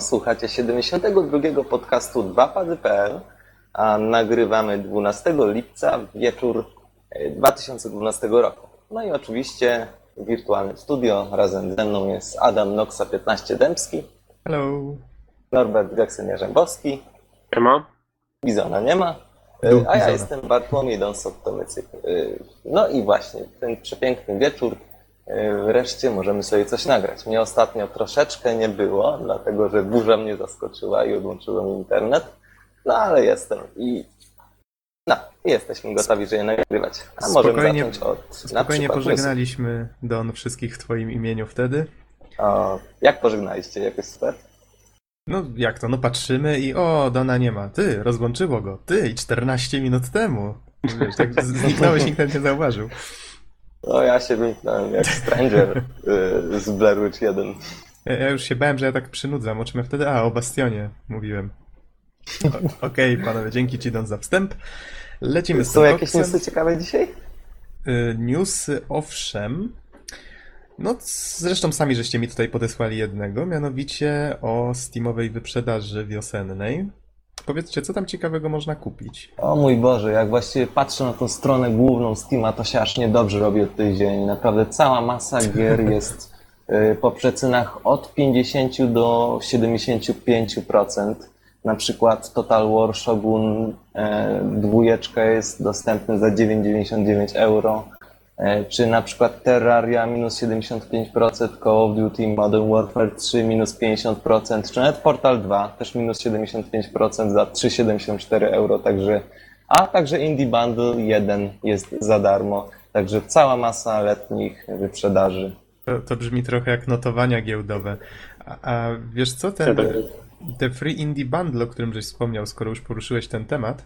Słuchacie 72 podcastu 2pady.pl, a nagrywamy 12 lipca wieczór e, 2012 roku. No i oczywiście w wirtualnym studio razem ze mną jest Adam Noxa 15 Dębski, Hello. Norbert Geksynia-Rzębowski, Siema. Bizona nie ma, e, a ja jestem Bartłomiej Donsot-Tomycyk. E, No i właśnie, w ten przepiękny wieczór e, wreszcie możemy sobie coś nagrać. Mnie ostatnio troszeczkę nie było, dlatego że burza mnie zaskoczyła i odłączyłem internet, no ale jestem i no, jesteśmy gotowi, żeby je nagrywać. A możemy Spokojnie- zacząć od Spokojnie pożegnaliśmy Don wszystkich w Twoim imieniu wtedy. O, jak pożegnaliście? Jakoś super? No jak to, no patrzymy i o, Dona nie ma. Ty, rozłączyło go. Ty, i 14 minut temu. Wiesz, tak zniknąłeś, nikt nie zauważył. No ja się wymknąłem jak Stranger y, z Blair Witch 1. Ja, ja już się bałem, że ja tak przynudzam. O czym ja wtedy? A, o Bastionie mówiłem. Okej, panowie, dzięki Ci Don za wstęp. Lecimy z Są jakieś newsy ciekawe dzisiaj? Y, Newsy, owszem. No, zresztą sami żeście mi tutaj podesłali jednego, mianowicie o Steamowej wyprzedaży wiosennej. Powiedzcie, co tam ciekawego można kupić? O mój Boże, jak właściwie patrzę na tą stronę główną Steama, to się aż niedobrze robi od tej ziemi. Naprawdę cała masa gier jest y, po przecenach od 50 do 75%. Na przykład Total War Shogun e, dwójeczka jest dostępny za 9,99 euro. E, Czy na przykład Terraria minus 75%, Call of Duty Modern Warfare 3 minus 50%, czy nawet Portal 2 też minus 75% za 3,74 euro, także a także Indie Bundle 1 jest za darmo, także cała masa letnich wyprzedaży. To, to brzmi trochę jak notowania giełdowe. A, a wiesz co, ten, te Free Indie Bundle, o którym żeś wspomniał, skoro już poruszyłeś ten temat,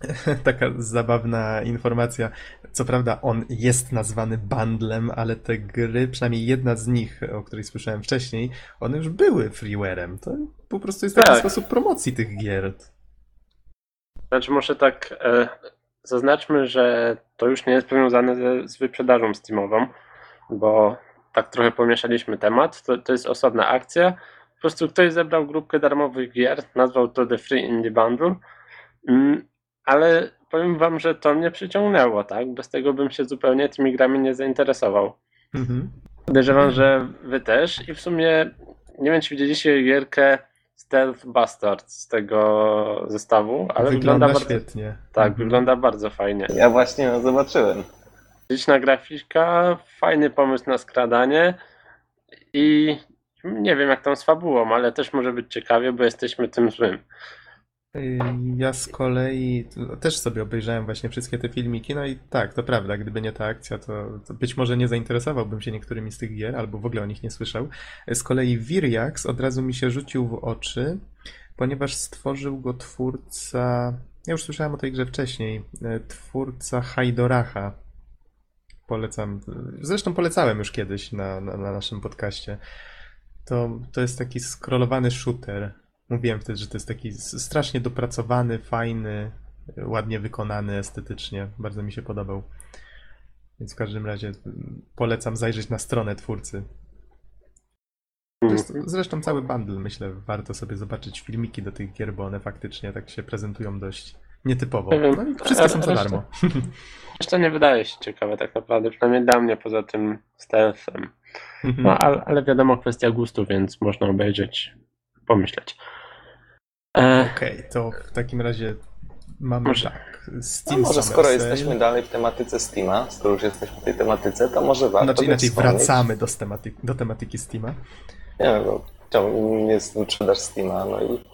taka zabawna informacja. Co prawda on jest nazwany bundlem, ale te gry, przynajmniej jedna z nich, o której słyszałem wcześniej, one już były freewarem. To po prostu jest taki Tak. sposób promocji tych gier. Znaczy może tak e, zaznaczmy, że to już nie jest powiązane ze, z wyprzedażą Steamową, bo tak trochę pomieszaliśmy temat. To, to jest osobna akcja. Po prostu ktoś zebrał grupkę darmowych gier, nazwał to The Free Indie Bundle, mm, ale powiem wam, że to mnie przyciągnęło, tak? Bez tego bym się zupełnie tymi grami nie zainteresował. Mhm. Podejrzewam, że wy też i w sumie nie wiem, czy widzieliście gierkę Stealth Bastard z tego zestawu, ale wygląda, Wygląda bardzo, świetnie. tak, Mhm. wygląda bardzo fajnie. Ja właśnie ją zobaczyłem. Liczna grafika, fajny pomysł na skradanie i nie wiem jak tam z fabułą, ale też może być ciekawie, bo jesteśmy tym złym. Ja z kolei też sobie obejrzałem właśnie wszystkie te filmiki, no i tak, to prawda, gdyby nie ta akcja, to, to być może nie zainteresowałbym się niektórymi z tych gier, albo w ogóle o nich nie słyszał. Z kolei Viriax od razu mi się rzucił w oczy, ponieważ stworzył go twórca, ja już słyszałem o tej grze wcześniej, y, twórca Haidoracha. Polecam, zresztą polecałem już kiedyś na, na, na naszym podcaście. To, to jest taki scrollowany shooter. Mówiłem wtedy, że to jest taki strasznie dopracowany, fajny, ładnie wykonany estetycznie. Bardzo mi się podobał. Więc w każdym razie mm, polecam zajrzeć na stronę twórcy. Zresztą cały bundle, myślę, warto sobie zobaczyć filmiki do tych gier, bo one faktycznie tak się prezentują dość nietypowo. No i wszystkie są za darmo. Jeszcze nie wydaje się ciekawe tak naprawdę, przynajmniej dla mnie poza tym stealthem. Mhm. No ale, ale wiadomo, kwestia gustu, więc można obejrzeć, pomyśleć. E, Okej, to w takim razie mamy Może- tak. No Steam może Summer skoro Sale. jesteśmy dalej w tematyce Steama, skoro już jesteśmy w tej tematyce, to może warto Znaczy inaczej wspomnieć- wracamy do tematyki, do tematyki Steama. Nie wiem, bo ciągle jest wyprzedaż Steama, no i,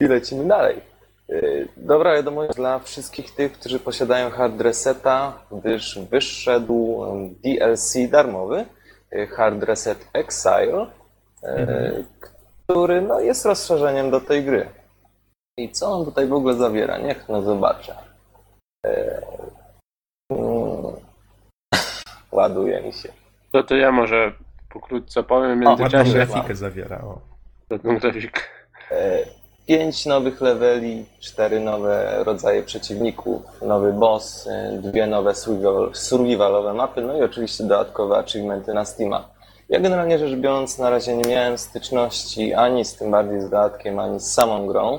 i lecimy dalej. Yy, Dobra wiadomość dla wszystkich tych, którzy posiadają hard reseta, gdyż wyszedł DLC darmowy, yy, Hard Reset Exile, Mhm. który no, jest rozszerzeniem do tej gry. I co on tutaj w ogóle zawiera? Niech no zobaczę. Yy, mm, Ładuje mi się. to, to ja może pokrótce powiem w O, Ładną międzyczasie. Cześć, grafikę zawiera. O. Ładną grafikę. E, Pięć nowych leveli, cztery nowe rodzaje przeciwników, nowy boss, e, dwie nowe survival- survivalowe mapy, no i oczywiście dodatkowe achievementy na Steama. Ja generalnie rzecz biorąc na razie nie miałem styczności ani z tym bardziej z dodatkiem, ani z samą grą.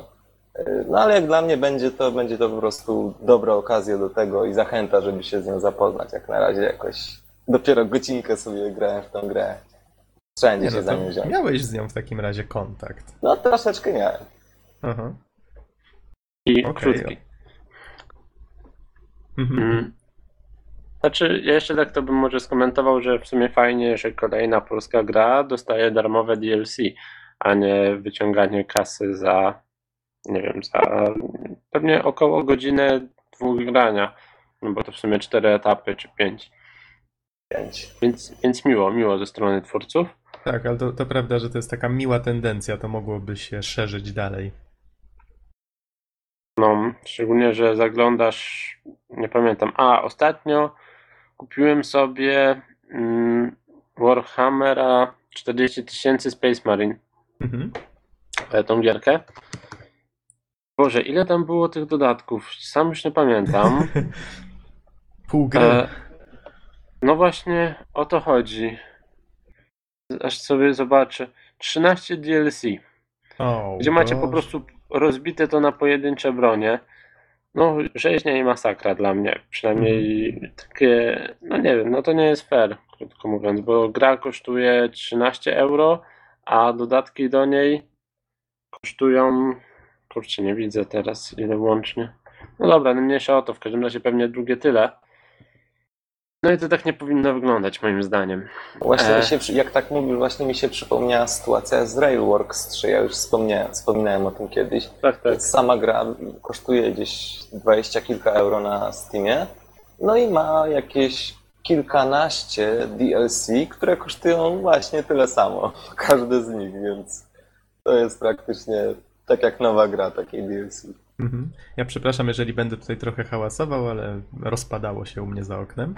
No ale jak dla mnie będzie to, będzie to po prostu dobra okazja do tego i zachęta, żeby się z nią zapoznać. Jak na razie jakoś dopiero godzinkę sobie grałem w tą grę. Wszędzie Nie, się no miałeś z nią w takim razie kontakt. No troszeczkę miałem. Aha. I Okej, krótki. Mhm. Mm. Znaczy, ja jeszcze tak to bym może skomentował, że w sumie fajnie, że kolejna polska gra dostaje darmowe DLC, a nie wyciąganie kasy za, nie wiem, za pewnie około godzinę, dwóch grania. No bo to w sumie cztery etapy czy pięć. Pięć. Więc, więc miło, miło ze strony twórców. Tak, ale to, to prawda, że to jest taka miła tendencja, to mogłoby się szerzyć dalej. No, szczególnie, że zaglądasz, nie pamiętam. A, ostatnio kupiłem sobie mm, Warhammera 40 tysięcy Space Marine, Mhm. e, tą gierkę. Boże, ile tam było tych dodatków? Sam już nie pamiętam. Pół gry. E, no właśnie o to chodzi. Aż sobie zobaczę. 13 DLC. o, Gdzie macie po prostu rozbite to na pojedyncze bronie. No, rzeźnia i masakra dla mnie. Przynajmniej takie, no nie wiem, no to nie jest fair, krótko mówiąc, bo gra kosztuje 13 euro, a dodatki do niej kosztują, kurczę, nie widzę teraz ile łącznie. No dobra, no mniejsza o to, w każdym razie pewnie drugie tyle. No i to tak nie powinno wyglądać moim zdaniem. Właśnie E. mi się, jak tak mówisz, właśnie mi się przypomniała sytuacja z Railworks 3. Ja już wspomniałem, wspominałem o tym kiedyś. Tak, tak. Sama gra kosztuje gdzieś 20 kilka euro na Steamie. No i ma jakieś kilkanaście DLC, które kosztują właśnie tyle samo. Każdy z nich, więc to jest praktycznie tak jak nowa gra takiej DLC. Mhm. Ja przepraszam, jeżeli będę tutaj trochę hałasował, ale rozpadało się u mnie za oknem.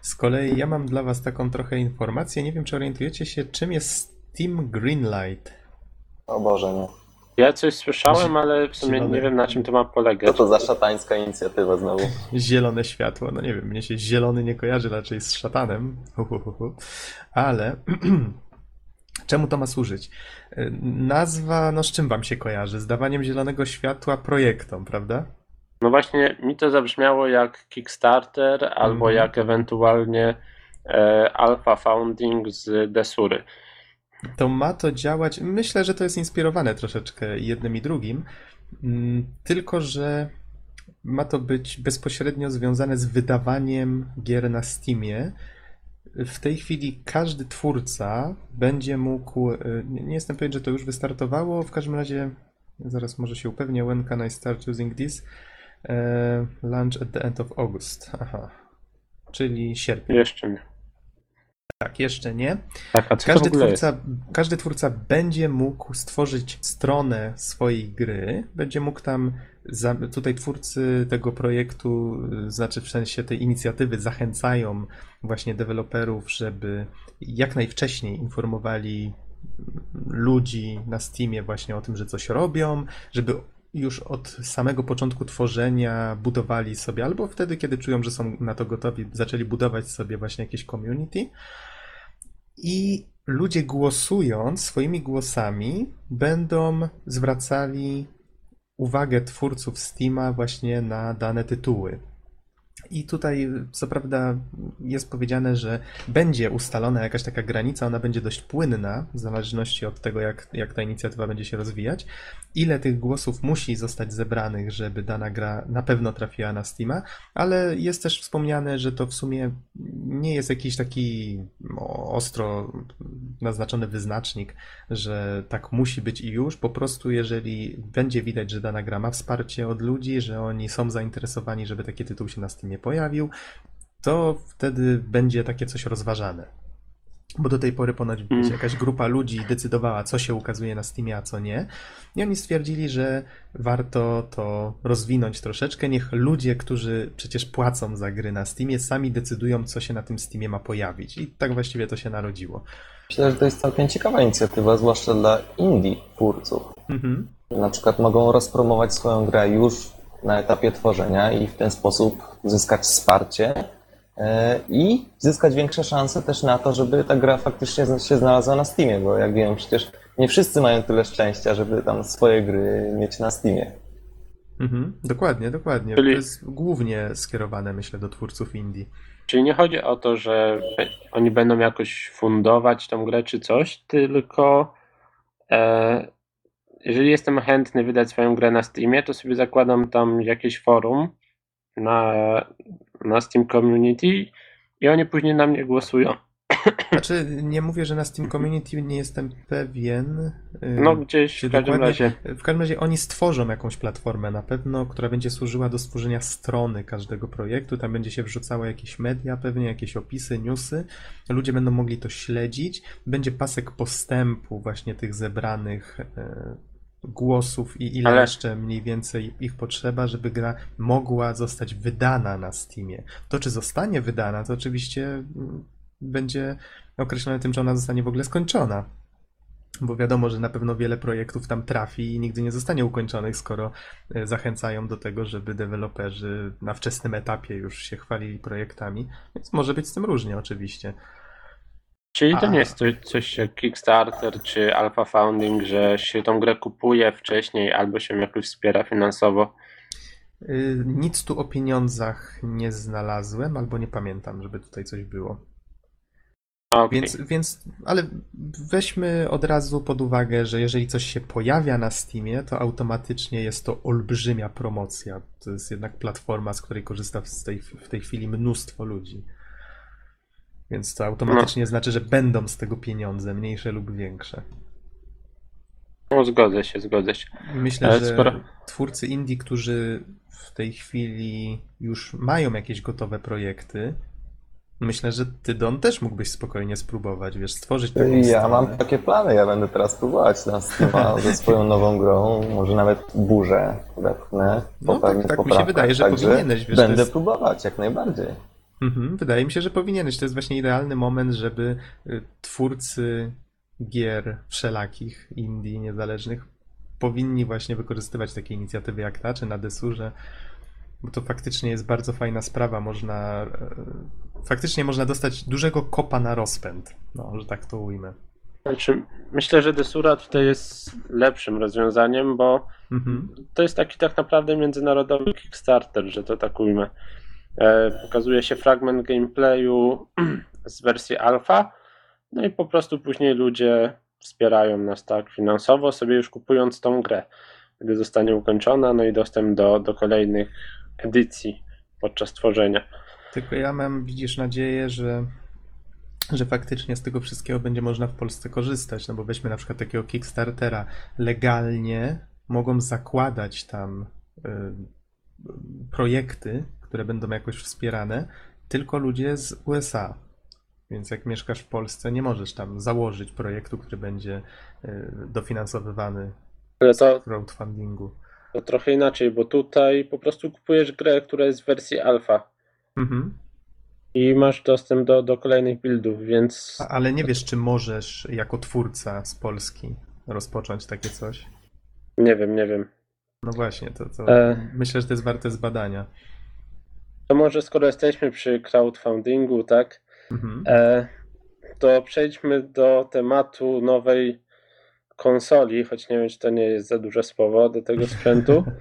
Z kolei ja mam dla Was taką trochę informację. Nie wiem, czy orientujecie się, czym jest Steam Greenlight. O Boże, nie. Ja coś słyszałem, ale w sumie Zielony. nie wiem na czym to ma polegać. Co to za szatańska inicjatywa znowu? Zielone światło. No nie wiem, mnie się zielony nie kojarzy raczej z szatanem. Hu, hu, hu, hu. Ale czemu to ma służyć? Y, Nazwa, no z czym Wam się kojarzy? Z dawaniem zielonego światła projektom, prawda? No właśnie, mi to zabrzmiało jak Kickstarter albo Mhm. jak ewentualnie e, Alpha Founding z Desury. to ma to działać. Myślę, że to jest inspirowane troszeczkę jednym i drugim, mm, tylko że ma to być bezpośrednio związane z wydawaniem gier na Steamie. W tej chwili każdy twórca będzie mógł. Nie nie jestem pewien, że to już wystartowało. W każdym razie, zaraz może się upewnię. When can I start using this? E, Launch at the end of August. Aha. Czyli sierpień. Jeszcze nie. Tak, jeszcze nie. Tak, a co Każdy to jest? twórca, każdy twórca będzie mógł stworzyć stronę swojej gry, będzie mógł tam, tutaj twórcy tego projektu, y, znaczy w sensie tej inicjatywy zachęcają właśnie deweloperów, żeby jak najwcześniej informowali ludzi na Steamie właśnie o tym, że coś robią, żeby już od samego początku tworzenia budowali sobie, albo wtedy, kiedy czują, że są na to gotowi, zaczęli budować sobie właśnie jakieś community. I ludzie głosując swoimi głosami będą zwracali uwagę twórców Steama właśnie na dane tytuły. I tutaj, co prawda, jest powiedziane, że będzie ustalona jakaś taka granica, ona będzie dość płynna, w zależności od tego, jak, jak ta inicjatywa będzie się rozwijać. Ile tych głosów musi zostać zebranych, żeby dana gra na pewno trafiła na Steama, ale jest też wspomniane, że to w sumie nie jest jakiś taki no, ostro naznaczony wyznacznik, że tak musi być i już. Po prostu, jeżeli będzie widać, że dana gra ma wsparcie od ludzi, że oni są zainteresowani, żeby taki tytuł się na Steamie pojawił, to wtedy będzie takie coś rozważane. Bo do tej pory ponoć Mm. jakaś grupa ludzi decydowała, co się ukazuje na Steamie, a co nie. I oni stwierdzili, że warto to rozwinąć troszeczkę. Niech ludzie, którzy przecież płacą za gry na Steamie, sami decydują, co się na tym Steamie ma pojawić. I tak właściwie to się narodziło. Myślę, że to jest całkiem ciekawa inicjatywa, zwłaszcza dla indie twórców. Mhm. Na przykład mogą rozpromować swoją grę już na etapie tworzenia i w ten sposób zyskać wsparcie e, i zyskać większe szanse też na to, żeby ta gra faktycznie się znalazła na Steamie, bo jak wiem, przecież nie wszyscy mają tyle szczęścia, żeby tam swoje gry mieć na Steamie. Mhm, dokładnie, dokładnie. Czyli- To jest głównie skierowane, myślę, do twórców indie. Czyli nie chodzi o to, że oni będą jakoś fundować tą grę czy coś, tylko e, jeżeli jestem chętny wydać swoją grę na Steamie, to sobie zakładam tam jakieś forum na, na Steam Community i oni później na mnie głosują. Znaczy, nie mówię, że na Steam Community nie jestem pewien. No gdzieś w każdym razie. W każdym razie oni stworzą jakąś platformę na pewno, która będzie służyła do stworzenia strony każdego projektu. Tam będzie się wrzucało jakieś media, pewnie jakieś opisy, newsy. Ludzie będą mogli to śledzić. Będzie pasek postępu właśnie tych zebranych e, głosów i ile Ale- jeszcze mniej więcej ich potrzeba, żeby gra mogła zostać wydana na Steamie. To, czy zostanie wydana, to oczywiście mm, będzie określone tym, czy ona zostanie w ogóle skończona. Bo wiadomo, że na pewno wiele projektów tam trafi i nigdy nie zostanie ukończonych, skoro e, zachęcają do tego, żeby deweloperzy na wczesnym etapie już się chwalili projektami. Więc może być z tym różnie, oczywiście. Czyli to nie jest coś, coś jak Kickstarter czy Alpha Founding, że się tą grę kupuje wcześniej albo się jakoś wspiera finansowo. Y, Nic tu o pieniądzach nie znalazłem, albo nie pamiętam, żeby tutaj coś było. Okej. Więc, więc, ale weźmy od razu pod uwagę, że jeżeli coś się pojawia na Steamie, to automatycznie jest to olbrzymia promocja. To jest jednak platforma, z której korzysta w tej, w tej chwili mnóstwo ludzi. Więc to automatycznie znaczy, że będą z tego pieniądze, mniejsze lub większe. No, zgodzę się, zgodzę się. Myślę, Ale że skoro- twórcy indie, którzy w tej chwili już mają jakieś gotowe projekty, myślę, że ty, Don, też mógłbyś spokojnie spróbować, wiesz, stworzyć taką Ja stronę. mam takie plany, ja będę teraz próbować na Steama ze swoją nową grą, może nawet burzę wepchnę No, tak- tak mi się wydaje, że także powinieneś, wiesz, Będę jest- próbować, jak najbardziej. Mhm, wydaje mi się, że powinieneś. To jest właśnie idealny moment, żeby y, twórcy gier wszelakich, indie, niezależnych, powinni właśnie wykorzystywać takie inicjatywy jak ta, czy na Desurze, bo to faktycznie jest bardzo fajna sprawa. Można, e, faktycznie można dostać dużego kopa na rozpęd, no, że tak to ujmę. Znaczy, myślę, że Desura tutaj jest lepszym rozwiązaniem, bo Mhm. to jest taki tak naprawdę międzynarodowy Kickstarter, że to tak ujmę. E, pokazuje się fragment gameplayu z wersji alfa, no i po prostu później ludzie wspierają nas tak finansowo, sobie już kupując tą grę, gdy zostanie ukończona, no i dostęp do, do kolejnych edycji podczas tworzenia. Tylko ja mam, widzisz, nadzieję, że, że faktycznie z tego wszystkiego będzie można w Polsce korzystać. No bo weźmy na przykład takiego Kickstartera. Legalnie mogą zakładać tam y, projekty, które będą jakoś wspierane, tylko ludzie z USA. Więc jak mieszkasz w Polsce, nie możesz tam założyć projektu, który będzie y, dofinansowywany Ale to, z crowdfundingu. to trochę inaczej, bo tutaj po prostu kupujesz grę, która jest w wersji alfa Mhm. i masz dostęp do, do kolejnych buildów, więc Ale nie wiesz, czy możesz jako twórca z Polski rozpocząć takie coś? nie wiem, nie wiem. No właśnie, to, to E. myślę, że to jest warte zbadania. To może skoro jesteśmy przy crowdfundingu, tak, Mhm. e, to przejdźmy do tematu nowej konsoli, choć nie wiem, czy to nie jest za duże słowo do tego sprzętu.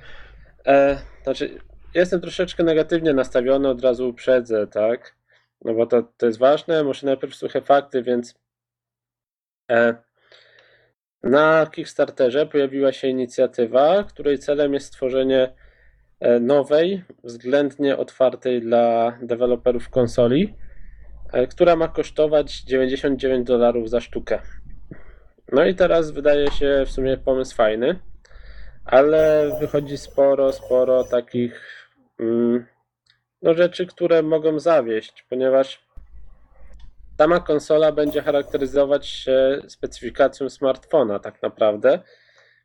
E, znaczy, jestem troszeczkę negatywnie nastawiony, od razu uprzedzę, tak, no bo to, to jest ważne, muszę najpierw suche fakty, więc e, na Kickstarterze pojawiła się inicjatywa, której celem jest stworzenie nowej, względnie otwartej dla deweloperów konsoli, e, która ma kosztować 99 dolarów za sztukę. No i teraz wydaje się w sumie pomysł fajny, ale wychodzi sporo, sporo takich mm, no rzeczy, które mogą zawieść, ponieważ sama konsola będzie charakteryzować się specyfikacją smartfona tak naprawdę.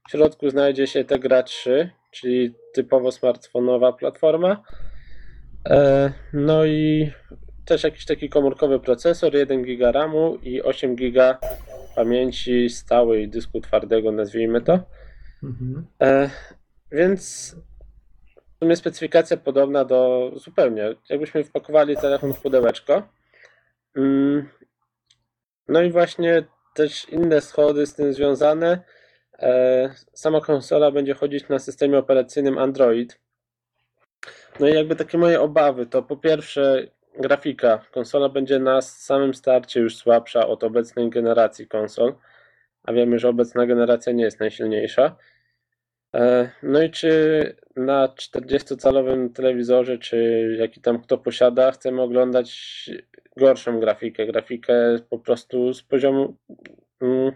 W środku znajdzie się Tegra 3, czyli typowo smartfonowa platforma. E, No i też jakiś taki komórkowy procesor, 1 GB RAMu i 8 GB pamięci stałej dysku twardego, nazwijmy to. Mhm. E, więc w sumie specyfikacja podobna do zupełnie. Jakbyśmy wpakowali telefon w pudełeczko. Mm, No i właśnie też inne schody z tym związane. E, Sama konsola będzie chodzić na systemie operacyjnym Android. No i jakby takie moje obawy to po pierwsze grafika. Konsola będzie na samym starcie już słabsza od obecnej generacji konsol, a wiemy, że obecna generacja nie jest najsilniejsza. E, No i czy na 40-calowym telewizorze, czy jaki tam kto posiada, chcemy oglądać gorszą grafikę, grafikę po prostu z poziomu mm,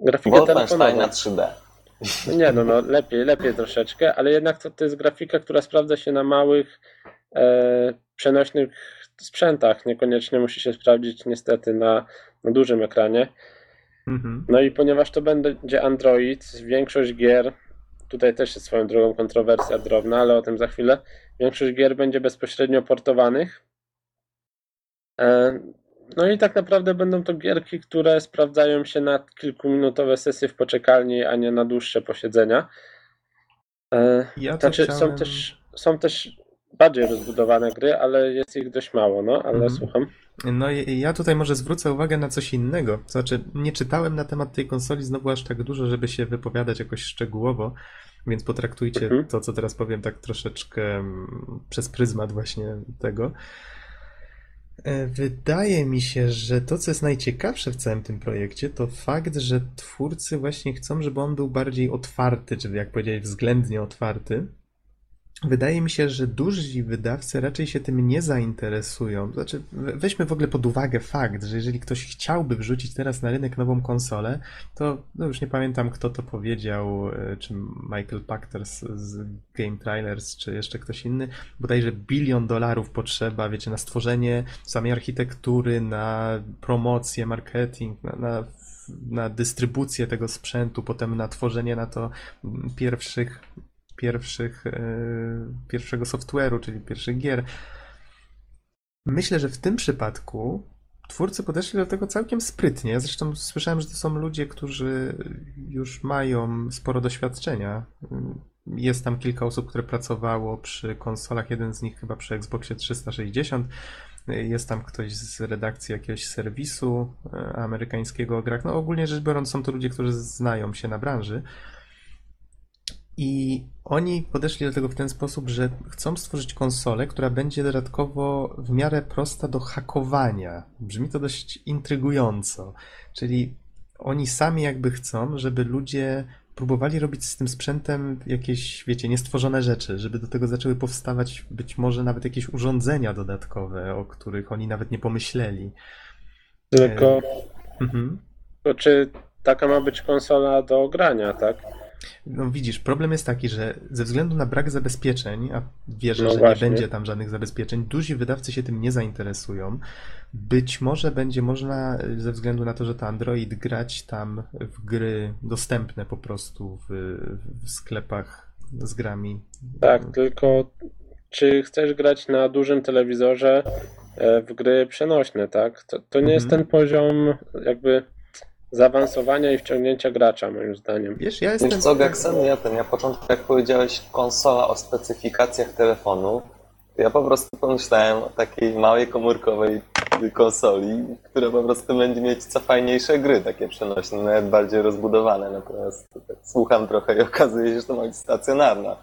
grafikę Wolfenstein na telefonową. 3D. No nie, no, no lepiej, lepiej troszeczkę, ale jednak to, to jest grafika, która sprawdza się na małych, e, przenośnych sprzętach. Niekoniecznie musi się sprawdzić niestety na, na dużym ekranie. Mhm. No i ponieważ to będzie Android, większość gier, tutaj też jest swoją drogą kontrowersja drobna, ale o tym za chwilę, większość gier będzie bezpośrednio portowanych. E, No i tak naprawdę będą to gierki, które sprawdzają się na kilkuminutowe sesje w poczekalni, a nie na dłuższe posiedzenia. E, Ja Znaczy, chciałem... są też, są też bardziej rozbudowane gry, ale jest ich dość mało, no, ale Mhm. słucham. No i ja tutaj może zwrócę uwagę na coś innego. Znaczy, nie czytałem na temat tej konsoli znowu aż tak dużo, żeby się wypowiadać jakoś szczegółowo, więc potraktujcie Mhm. to, co teraz powiem, tak troszeczkę mm, przez pryzmat właśnie tego. E, Wydaje mi się, że to, co jest najciekawsze w całym tym projekcie, to fakt, że twórcy właśnie chcą, żeby on był bardziej otwarty, czyli jak powiedziałeś, względnie otwarty. Wydaje mi się, że duży wydawcy raczej się tym nie zainteresują. Znaczy, we- weźmy w ogóle pod uwagę fakt, że jeżeli ktoś chciałby wrzucić teraz na rynek nową konsolę, to no już nie pamiętam, kto to powiedział, e, czy Michael Pachter z, Game Trailers, czy jeszcze ktoś inny, bodajże bilion dolarów potrzeba, wiecie, na stworzenie samej architektury, na promocję, marketing, na, na, na dystrybucję tego sprzętu, potem na tworzenie na to pierwszych pierwszych, e, pierwszego software'u, czyli pierwszych gier. Myślę, że w tym przypadku twórcy podeszli do tego całkiem sprytnie. Zresztą słyszałem, że to są ludzie, którzy już mają sporo doświadczenia. Jest tam kilka osób, które pracowało przy konsolach, jeden z nich chyba przy Xboxie 360. Jest tam ktoś z redakcji jakiegoś serwisu e, amerykańskiego o grach. No ogólnie rzecz biorąc są to ludzie, którzy znają się na branży. I oni podeszli do tego w ten sposób, że chcą stworzyć konsolę, która będzie dodatkowo w miarę prosta do hakowania. Brzmi to dość intrygująco. Czyli oni sami jakby chcą, żeby ludzie próbowali robić z tym sprzętem jakieś, wiecie, niestworzone rzeczy, żeby do tego zaczęły powstawać być może nawet jakieś urządzenia dodatkowe, o których oni nawet nie pomyśleli. Tylko, Mhm. tylko czy taka ma być konsola do grania, tak? No widzisz, problem jest taki, że ze względu na brak zabezpieczeń, a wierzę, No że właśnie. nie będzie tam żadnych zabezpieczeń, duzi wydawcy się tym nie zainteresują. Być może będzie można, y, ze względu na to, że to Android, grać tam w gry dostępne po prostu w, w sklepach z grami. Tak, tylko czy chcesz grać na dużym telewizorze e, w gry przenośne, tak? To, to nie jest Mhm. ten poziom jakby zaawansowania i wciągnięcia gracza, moim zdaniem. Wiesz, ja jestem... Wiesz co, Gaxen, ja ten, ja początku jak powiedziałeś konsola o specyfikacjach telefonu, to ja po prostu pomyślałem o takiej małej komórkowej konsoli, która po prostu będzie mieć co fajniejsze gry, takie przenośne, nawet bardziej rozbudowane, natomiast tak słucham trochę i okazuje się, że to ma być stacjonarna,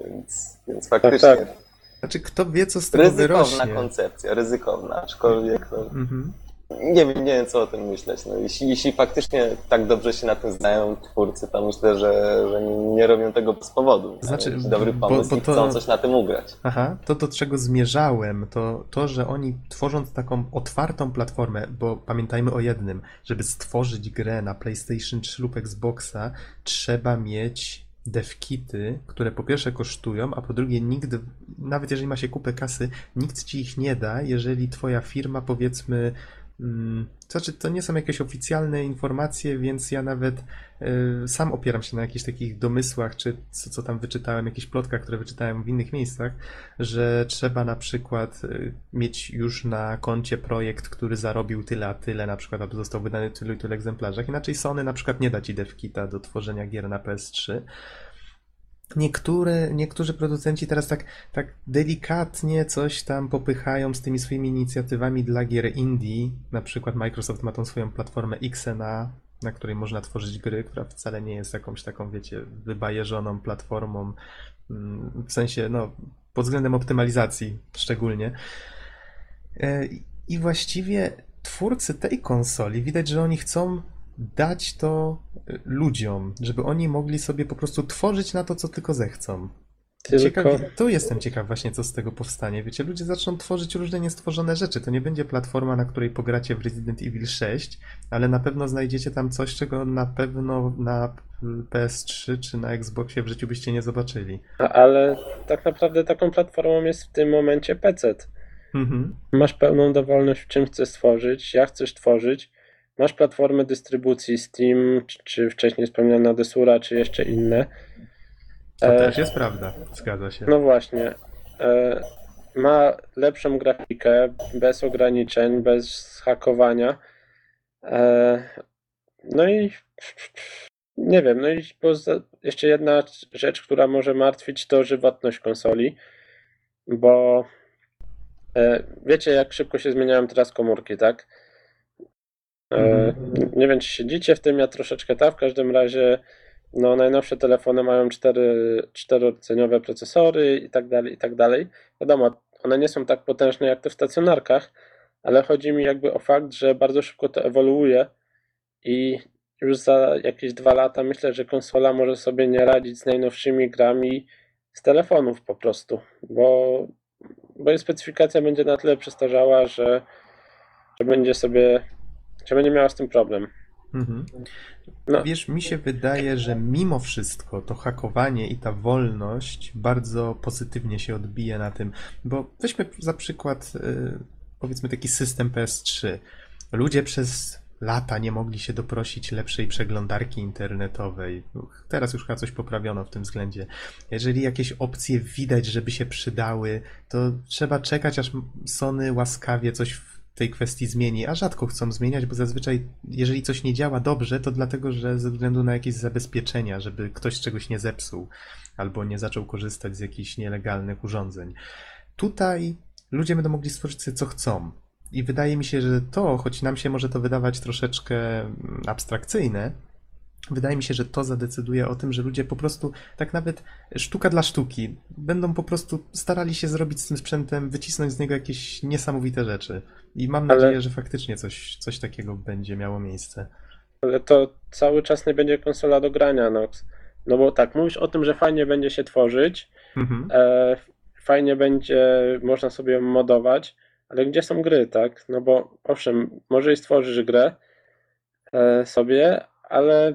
więc, więc faktycznie tak. Znaczy, kto wie, co z tego ryzykowna wyrośnie. koncepcja, ryzykowna, aczkolwiek no, Mhm. Nie wiem, nie wiem co o tym myśleć. No, jeśli, jeśli faktycznie tak dobrze się na tym znają twórcy, to myślę, że, że nie robią tego bez powodu. Znaczy, Mają jakiś dobry bo- pomysł bo i to- chcą coś na tym ugrać. Aha, to do czego zmierzałem, to to, że oni tworząc taką otwartą platformę, bo pamiętajmy o jednym, żeby stworzyć grę na PlayStation 3 lub Xboxa, trzeba mieć devkity, które po pierwsze kosztują, a po drugie nikt, nawet jeżeli ma się kupę kasy, nikt ci ich nie da, jeżeli twoja firma powiedzmy znaczy, to nie są jakieś oficjalne informacje, więc ja nawet y, sam opieram się na jakichś takich domysłach, czy co, co tam wyczytałem, jakichś plotkach, które wyczytałem w innych miejscach, że trzeba na przykład y, mieć już na koncie projekt, który zarobił tyle a tyle, na przykład, aby został wydany tylu i tylu egzemplarzach. Inaczej Sony na przykład nie da ci do tworzenia gier na PS3. Niektóre, niektórzy producenci teraz tak, tak delikatnie coś tam popychają z tymi swoimi inicjatywami dla gier indie. Na przykład Microsoft ma tą swoją platformę XNA, na której można tworzyć gry, która wcale nie jest jakąś taką, wiecie, wybajeżoną platformą. mm, W sensie, no, pod względem optymalizacji szczególnie. E, I właściwie twórcy tej konsoli, widać, że oni chcą dać to e, ludziom, żeby oni mogli sobie po prostu tworzyć na to, co tylko zechcą. Tylko- Ciekawi, tu jestem ciekaw właśnie, co z tego powstanie. Wiecie, ludzie zaczną tworzyć różne niestworzone rzeczy. To nie będzie platforma, na której pogracie w Resident Evil 6, ale na pewno znajdziecie tam coś, czego na pewno na PS3 czy na Xboxie w życiu byście nie zobaczyli. Ale tak naprawdę taką platformą jest w tym momencie PC. Mhm. Masz pełną dowolność, w czym chcesz stworzyć, jak chcesz tworzyć. Masz platformę dystrybucji Steam, czy, czy wcześniej wspomniana Desura, czy jeszcze inne. To E, też jest prawda, zgadza się. No właśnie. E, ma lepszą grafikę, bez ograniczeń, bez hakowania. E, no i nie wiem, no i poza, jeszcze jedna rzecz, która może martwić, to żywotność konsoli, bo e, wiecie, jak szybko się zmieniają teraz komórki, tak? E, nie wiem, czy siedzicie w tym, ja troszeczkę tak, w każdym razie no, najnowsze telefony mają cztery, czterorodzeniowe procesory i tak dalej, i tak dalej. Wiadomo, one nie są tak potężne jak te w stacjonarkach, ale chodzi mi jakby o fakt, że bardzo szybko to ewoluuje i już za jakieś dwa lata myślę, że konsola może sobie nie radzić z najnowszymi grami z telefonów po prostu, bo, bo jej specyfikacja będzie na tyle przestarzała, że, że będzie sobie, że będzie miała z tym problem. Mhm. No. Wiesz, mi się wydaje, że mimo wszystko to hakowanie i ta wolność bardzo pozytywnie się odbije na tym, bo weźmy za przykład y, powiedzmy taki system PS3. Ludzie przez lata nie mogli się doprosić lepszej przeglądarki internetowej. Teraz już chyba coś poprawiono w tym względzie. Jeżeli jakieś opcje widać, żeby się przydały, to trzeba czekać, aż Sony łaskawie coś w tej kwestii zmieni, a rzadko chcą zmieniać, bo zazwyczaj, jeżeli coś nie działa dobrze, to dlatego, że ze względu na jakieś zabezpieczenia, żeby ktoś czegoś nie zepsuł albo nie zaczął korzystać z jakichś nielegalnych urządzeń. Tutaj ludzie będą mogli stworzyć sobie co chcą. I wydaje mi się, że to, choć nam się może to wydawać troszeczkę mm, abstrakcyjne, wydaje mi się, że to zadecyduje o tym, że ludzie po prostu, tak nawet sztuka dla sztuki, będą po prostu starali się zrobić z tym sprzętem, wycisnąć z niego jakieś niesamowite rzeczy. I mam Ale- nadzieję, że faktycznie coś, coś takiego będzie miało miejsce. Ale to cały czas nie będzie konsola do grania, Nox. No bo tak, mówisz o tym, że fajnie będzie się tworzyć, Mhm. e, fajnie będzie, można sobie modować, ale gdzie są gry, tak? No bo owszem, może i stworzysz grę e, sobie, ale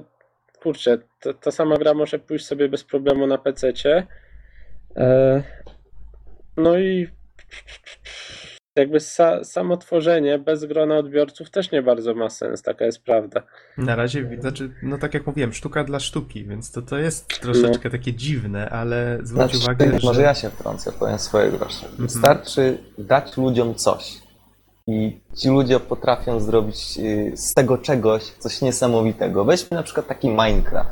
kurczę, to, ta sama gra może pójść sobie bez problemu na PC-cie. E, no i jakby sa, samo tworzenie bez grona odbiorców też nie bardzo ma sens, taka jest prawda. Na razie, znaczy, no tak jak mówiłem, sztuka dla sztuki, więc to, to jest troszeczkę takie dziwne, ale zwróć Znaczy, uwagę, że... Może ja się wtrącę, powiem swoje grosze. Wystarczy dać ludziom coś i ci ludzie potrafią zrobić y, z tego czegoś coś niesamowitego. Weźmy na przykład taki Minecraft.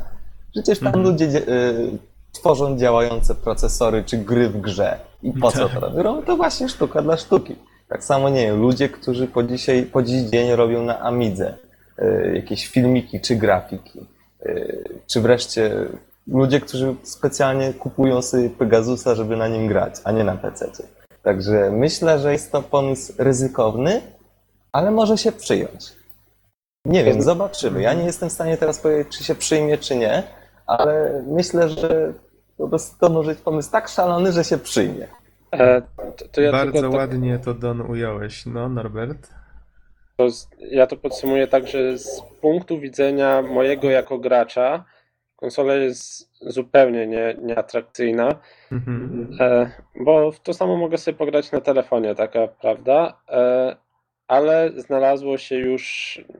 Przecież tam Mhm. ludzie dzie- y, tworzą działające procesory czy gry w grze. I po co Tak. to robią? Robią to właśnie sztuka dla sztuki. Tak samo, nie wiem, ludzie, którzy po, dzisiaj, po dziś dzień robią na Amidze y, jakieś filmiki czy grafiki, y, czy wreszcie ludzie, którzy specjalnie kupują sobie Pegasusa, żeby na nim grać, a nie na PC. Także myślę, że jest to pomysł ryzykowny, ale może się przyjąć. Nie wiem, zobaczymy. Ja nie jestem w stanie teraz powiedzieć, czy się przyjmie, czy nie, ale myślę, że po prostu to może być pomysł tak szalony, że się przyjmie. E, to, to ja Bardzo tylko tak- ładnie to Don ująłeś. No, Norbert? To z- ja to podsumuję tak, że z punktu widzenia mojego jako gracza konsola jest zupełnie nie, nieatrakcyjna, Mhm. e, bo w to samo mogę sobie pograć na telefonie, taka prawda, e, ale znalazło się już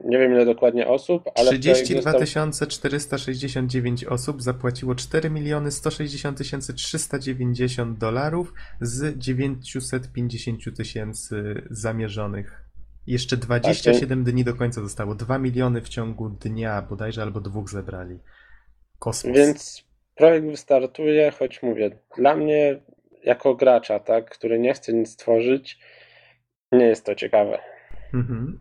nie wiem ile dokładnie osób, ale projekt 32 został, 469 osób zapłaciło 4 miliony 160 390 dolarów z 950 tysięcy zamierzonych. Jeszcze 27 dni do końca zostało. 2 miliony w ciągu dnia bodajże albo dwóch zebrali. Kosmos. więc projekt wystartuje, choć mówię, dla mnie jako gracza, tak, który nie chce nic tworzyć, nie jest to ciekawe. Mhm.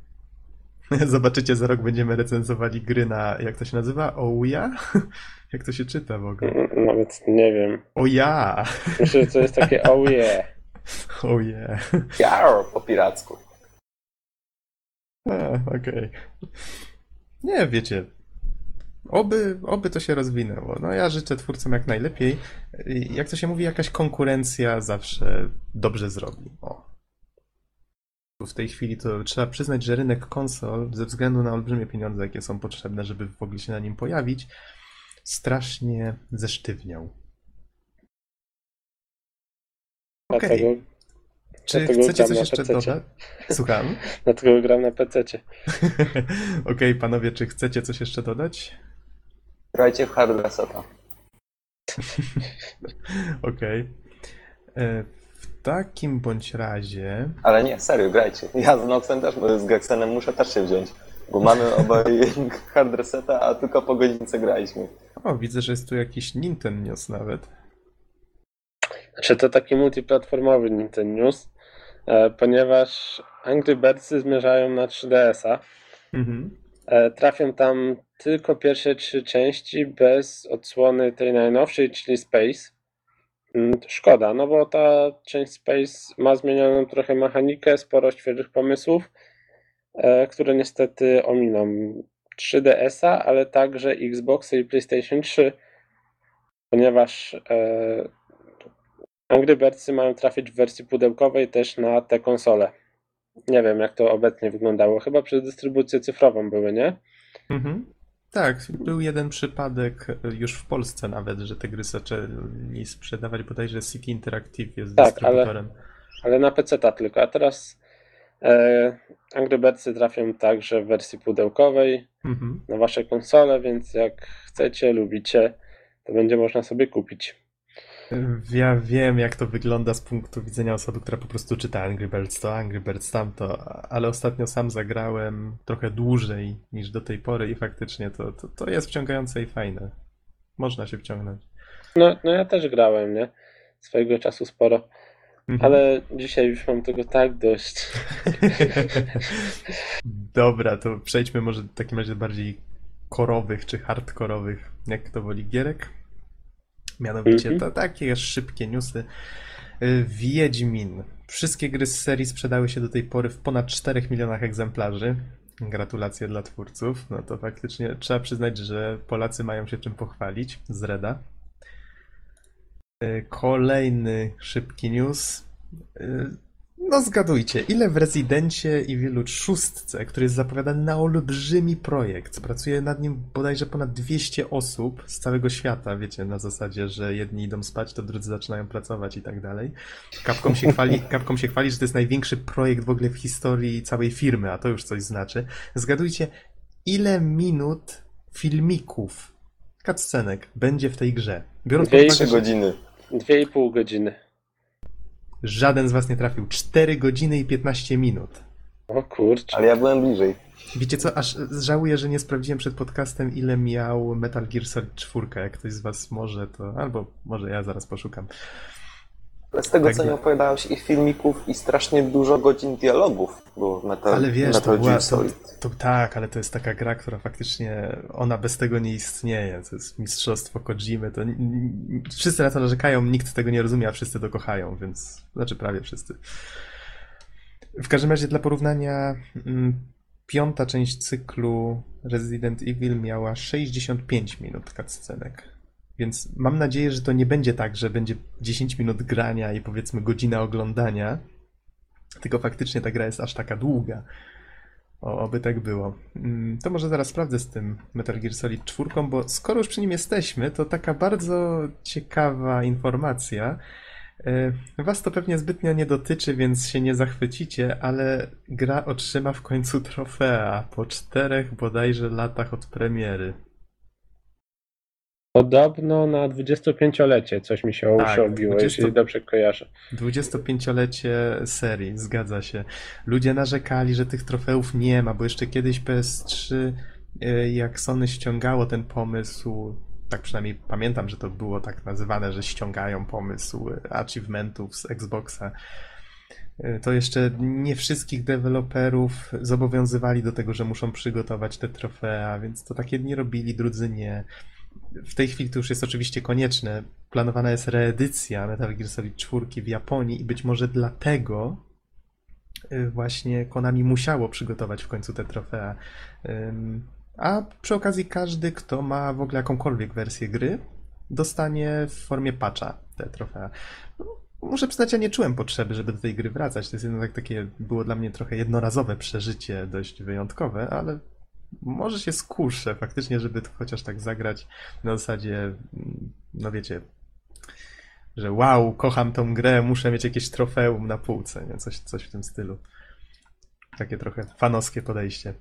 Zobaczycie, za rok będziemy recenzowali gry na, jak to się nazywa? Ouya? Jak to się czyta w ogóle? N- Nawet nie wiem. Oja! Myślę, że to jest takie oh yeah. Oh yeah. Jar po piracku. A, Okej. Nie, wiecie. Oby, oby to się rozwinęło. No ja życzę twórcom jak najlepiej. Jak to się mówi, jakaś konkurencja zawsze dobrze zrobi. O. W tej chwili to trzeba przyznać, że rynek konsol, ze względu na olbrzymie pieniądze, jakie są potrzebne, żeby w ogóle się na nim pojawić, strasznie zesztywniał. Okej. Dlatego, Czy dlatego chcecie coś jeszcze dodać? Słucham. dlatego gram na PC-cie. Okej, panowie, czy chcecie coś jeszcze dodać? Grajcie w hard reseta. Okej. E, W takim bądź razie. Ale nie, serio, grajcie. Ja z Noxem też, z Gexenem muszę też się wziąć. Bo mamy obaj hard reseta, a tylko po godzince graliśmy. O, widzę, że jest tu jakiś Nintendo News nawet. Znaczy to taki multiplatformowy Nintendo News, e, ponieważ Angry Birdsy zmierzają na 3DS-a. Mhm. E, Trafią tam tylko pierwsze trzy części bez odsłony tej najnowszej, czyli Space. Mm, Szkoda, no bo ta część Space ma zmienioną trochę mechanikę, sporo świeżych pomysłów, e, które niestety ominą 3DS-a, ale także Xboxa i PlayStation 3, ponieważ e, Angry Birdsy mają trafić w wersji pudełkowej też na te konsole. Nie wiem, jak to obecnie wyglądało. Chyba przez dystrybucję cyfrową były, nie? Mhm. Tak, był jeden przypadek e, już w Polsce nawet, że te gry zaczęli sprzedawać, bodajże City Interactive jest Tak, dystrybutorem. ale na PC-ta tylko. A teraz e, Angry Birdsy trafią także w wersji pudełkowej Mhm. na wasze konsole, więc jak chcecie, lubicie, to będzie można sobie kupić. Ja wiem, jak to wygląda z punktu widzenia osoby, która po prostu czyta Angry Birds to, Angry Birds tamto, ale ostatnio sam zagrałem trochę dłużej niż do tej pory i faktycznie to, to, to jest wciągające i fajne. Można się wciągnąć. No, no ja też grałem, nie? Swojego czasu sporo, Mhm. ale dzisiaj już mam tego tak dość. Dobra, to przejdźmy może w takim razie do bardziej korowych czy hardkorowych, jak to woli gierek. Mianowicie Mhm. to takie szybkie newsy. Y, Wiedźmin. Wszystkie gry z serii sprzedały się do tej pory w ponad 4 milionach egzemplarzy. Gratulacje dla twórców. No to faktycznie trzeba przyznać, że Polacy mają się czym pochwalić z Reda. Y, Kolejny szybki news. No zgadujcie, ile w Rezydencie i wielu szóstce, który jest zapowiadany na olbrzymi projekt, pracuje nad nim bodajże ponad 200 osób z całego świata, wiecie, na zasadzie, że jedni idą spać, to drudzy zaczynają pracować i tak dalej. Capcom się chwali, Capcom się chwali, że to jest największy projekt w ogóle w historii całej firmy, a to już coś znaczy. Zgadujcie, ile minut filmików, cutscenek będzie w tej grze? Biorąc pod Dwie i uwagę, godziny. Dwie i pół godziny. Żaden z was nie trafił. 4 godziny i 15 minut. O kurczę. Ale ja byłem bliżej. Wiecie co, aż żałuję, że nie sprawdziłem przed podcastem, ile miał Metal Gear Solid 4. Jak ktoś z was może, to... Albo może ja zaraz poszukam. Ale z tego, Tak co nie opowiadałeś, ich filmików i strasznie dużo godzin dialogów było w Metal, Ale wiesz, Metal to była... To, to tak, ale to jest taka gra, która faktycznie... Ona bez tego nie istnieje. To jest mistrzostwo Kojimy. To... Wszyscy na to narzekają, nikt tego nie rozumie, a wszyscy to kochają, więc... Znaczy prawie wszyscy. W każdym razie dla porównania... mm, Piąta część cyklu Resident Evil miała 65 minut cutscenek. Więc mam nadzieję, że to nie będzie tak, że będzie 10 minut grania i powiedzmy godzina oglądania, tylko faktycznie ta gra jest aż taka długa. O, oby tak było. Mm, To może zaraz sprawdzę z tym Metal Gear Solid 4, bo skoro już przy nim jesteśmy, to taka bardzo ciekawa informacja. E, Was to pewnie zbytnio nie dotyczy, więc się nie zachwycicie, ale gra otrzyma w końcu trofea po czterech bodajże latach od premiery. Podobno na 25-lecie coś mi się Tak, obiło, 20 jeśli dobrze kojarzę. 25-lecie serii, zgadza się. Ludzie narzekali, że tych trofeów nie ma, bo jeszcze kiedyś PS3, e, jak Sony ściągało ten pomysł, tak przynajmniej pamiętam, że to było tak nazywane, że ściągają pomysł achievementów z Xboxa. Y, To jeszcze nie wszystkich deweloperów zobowiązywali do tego, że muszą przygotować te trofea, więc to tak jedni robili, drudzy nie. W tej chwili to już jest oczywiście konieczne. Planowana jest reedycja Metal Gear Solid 4 w Japonii i być może dlatego y, właśnie Konami musiało przygotować w końcu te trofea. A przy okazji każdy, kto ma w ogóle jakąkolwiek wersję gry, dostanie w formie patcha te trofea. No, Muszę przyznać, ja nie czułem potrzeby, żeby do tej gry wracać. To jest jednak takie, było dla mnie trochę jednorazowe przeżycie, dość wyjątkowe, ale może się skuszę faktycznie, żeby to chociaż tak zagrać na zasadzie, mm, no wiecie, że wow, kocham tą grę, muszę mieć jakieś trofeum na półce, nie? Coś, coś w tym stylu. Takie trochę fanowskie podejście.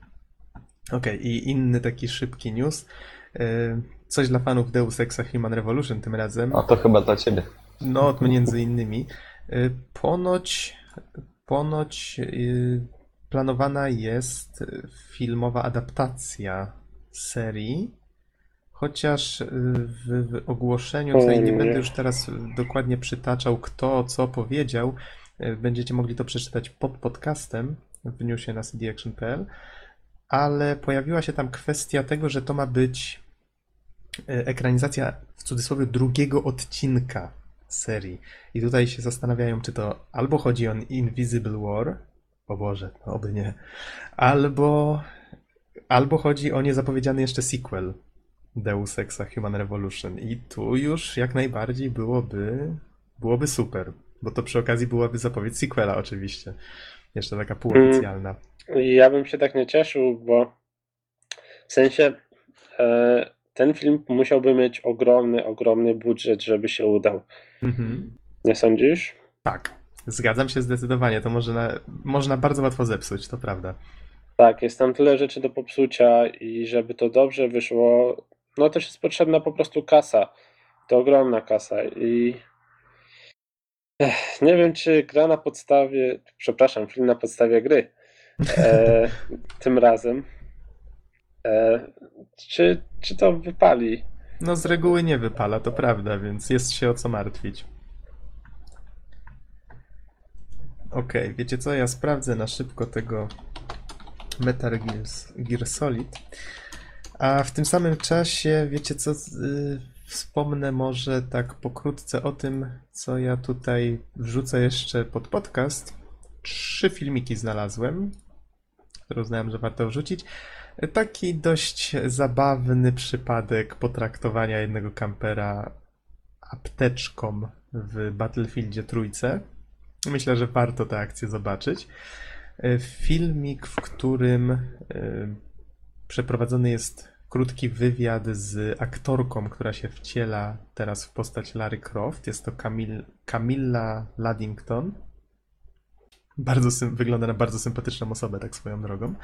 Okej, i inny taki szybki news. Yy, Coś dla fanów Deus Exa Human Revolution tym razem. A to chyba dla ciebie. No, między innymi. Y, Ponoć, ponoć y, planowana jest filmowa adaptacja serii, chociaż y, w, w ogłoszeniu, tutaj nie będę już teraz dokładnie przytaczał, kto co powiedział, y, będziecie mogli to przeczytać pod podcastem w newsie na cdaction.pl, ale pojawiła się tam kwestia tego, że to ma być y, ekranizacja w cudzysłowie drugiego odcinka serii. I tutaj się zastanawiają, czy to albo chodzi o Invisible War, o Boże, oby nie, albo, albo chodzi o niezapowiedziany jeszcze sequel Deus Exa Human Revolution. I tu już jak najbardziej byłoby, byłoby super, bo to przy okazji byłaby zapowiedź sequela oczywiście. Jeszcze taka półoficjalna. Ja bym się tak nie cieszył, bo w sensie e, ten film musiałby mieć ogromny, ogromny budżet, żeby się udał. Mhm. Nie sądzisz? Tak, zgadzam się zdecydowanie. To można, można bardzo łatwo zepsuć, to prawda. Tak, jest tam tyle rzeczy do popsucia i żeby to dobrze wyszło, no też jest potrzebna po prostu kasa. To ogromna kasa i Ech, nie wiem, czy gra na podstawie, przepraszam, film na podstawie gry e, tym razem, e, czy, czy to wypali? No z reguły nie wypala, to prawda, więc jest się o co martwić. Okej, wiecie co? Ja sprawdzę na szybko tego Metal Gear, Gear Solid. A w tym samym czasie, wiecie co? z- y, Wspomnę może tak pokrótce o tym, co ja tutaj wrzucę jeszcze pod podcast. Trzy filmiki znalazłem, które uznałem, że warto wrzucić. Taki dość zabawny przypadek potraktowania jednego kampera apteczką w Battlefieldzie trójce. Myślę, że warto tę akcję zobaczyć. E, Filmik, w którym e, przeprowadzony jest krótki wywiad z aktorką, która się wciela teraz w postać Larry Croft. Jest to Camil Camilla Luddington. Bardzo wygląda na bardzo sympatyczną osobę, tak swoją drogą.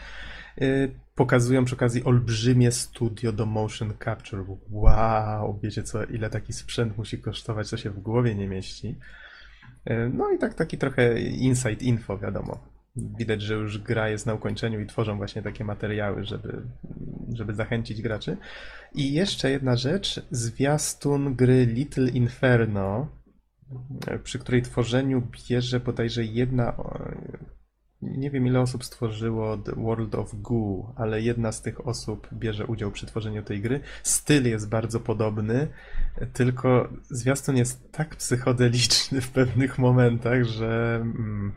Y, Pokazują przy okazji olbrzymie studio do motion capture. Wow, wiecie co, ile taki sprzęt musi kosztować, co się w głowie nie mieści. Y, No i tak taki trochę inside info, wiadomo. Widać, że już gra jest na ukończeniu i tworzą właśnie takie materiały, żeby, żeby zachęcić graczy. I jeszcze jedna rzecz, zwiastun gry Little Inferno, przy której tworzeniu bierze bodajże jedna, nie wiem ile osób stworzyło The World of Goo, ale jedna z tych osób bierze udział przy tworzeniu tej gry. Styl jest bardzo podobny, tylko zwiastun jest tak psychodeliczny w pewnych momentach, że mm,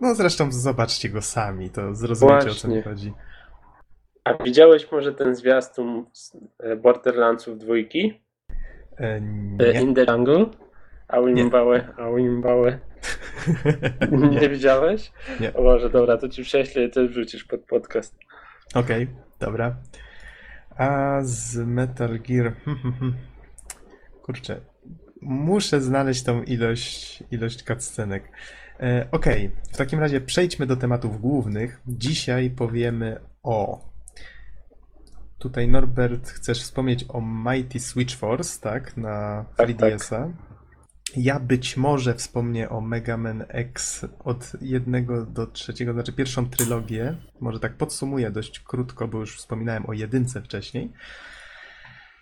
no, zresztą zobaczcie go sami, to zrozumiecie o co mi Właśnie. chodzi. A widziałeś może ten zwiastun z e, Borderlandsów dwójki? E, E, nie. In the Jungle? Auimbałe, auimbałe. Nie widziałeś? Nie. O Boże, dobra, to ci prześlę i też wrzucisz pod podcast. Okej, dobra. A z Metal Gear. hmm, hmm, hmm. Kurczę. Muszę znaleźć tą ilość, ilość cutscenek. E, Okej, w takim razie przejdźmy do tematów głównych. Dzisiaj powiemy o. Tutaj Norbert, chcesz wspomnieć o Mighty Switch Force, tak? Na Tak, 3DS-a. Ja być może wspomnę o Mega Man X od jednego do trzeciego, znaczy pierwszą trylogię. Może tak podsumuję dość krótko, bo już wspominałem o jedynce wcześniej.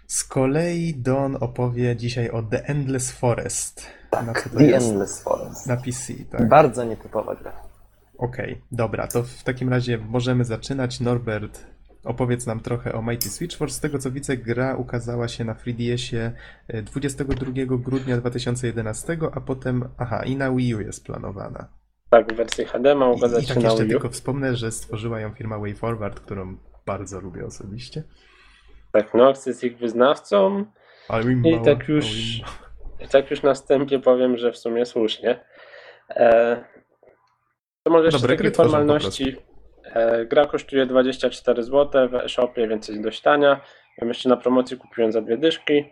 Z kolei Don opowie dzisiaj o The Endless Forest. Na co to The jest? Endless Forest. Na PC, tak. Bardzo nietypowa gra. Okej, dobra, to w takim razie możemy zaczynać. Norbert, opowiedz nam trochę o Mighty Switch Force. Z tego co widzę, gra ukazała się na 3DS-ie e, 22 grudnia 2011, a potem, aha, i na Wii U jest planowana. Tak, w wersji HD ma I, ukazać i się tak na jeszcze Wii U. tylko wspomnę, że stworzyła ją firma WayForward, którą bardzo lubię osobiście. Tak, Nox jest ich wyznawcą i tak już, i tak już na wstępie powiem, że w sumie słusznie. E, to może jeszcze takie formalności. E, gra kosztuje 24 zł w e-shopie, więc jest dość tania. Ja jeszcze na promocji kupiłem za dwie dyszki,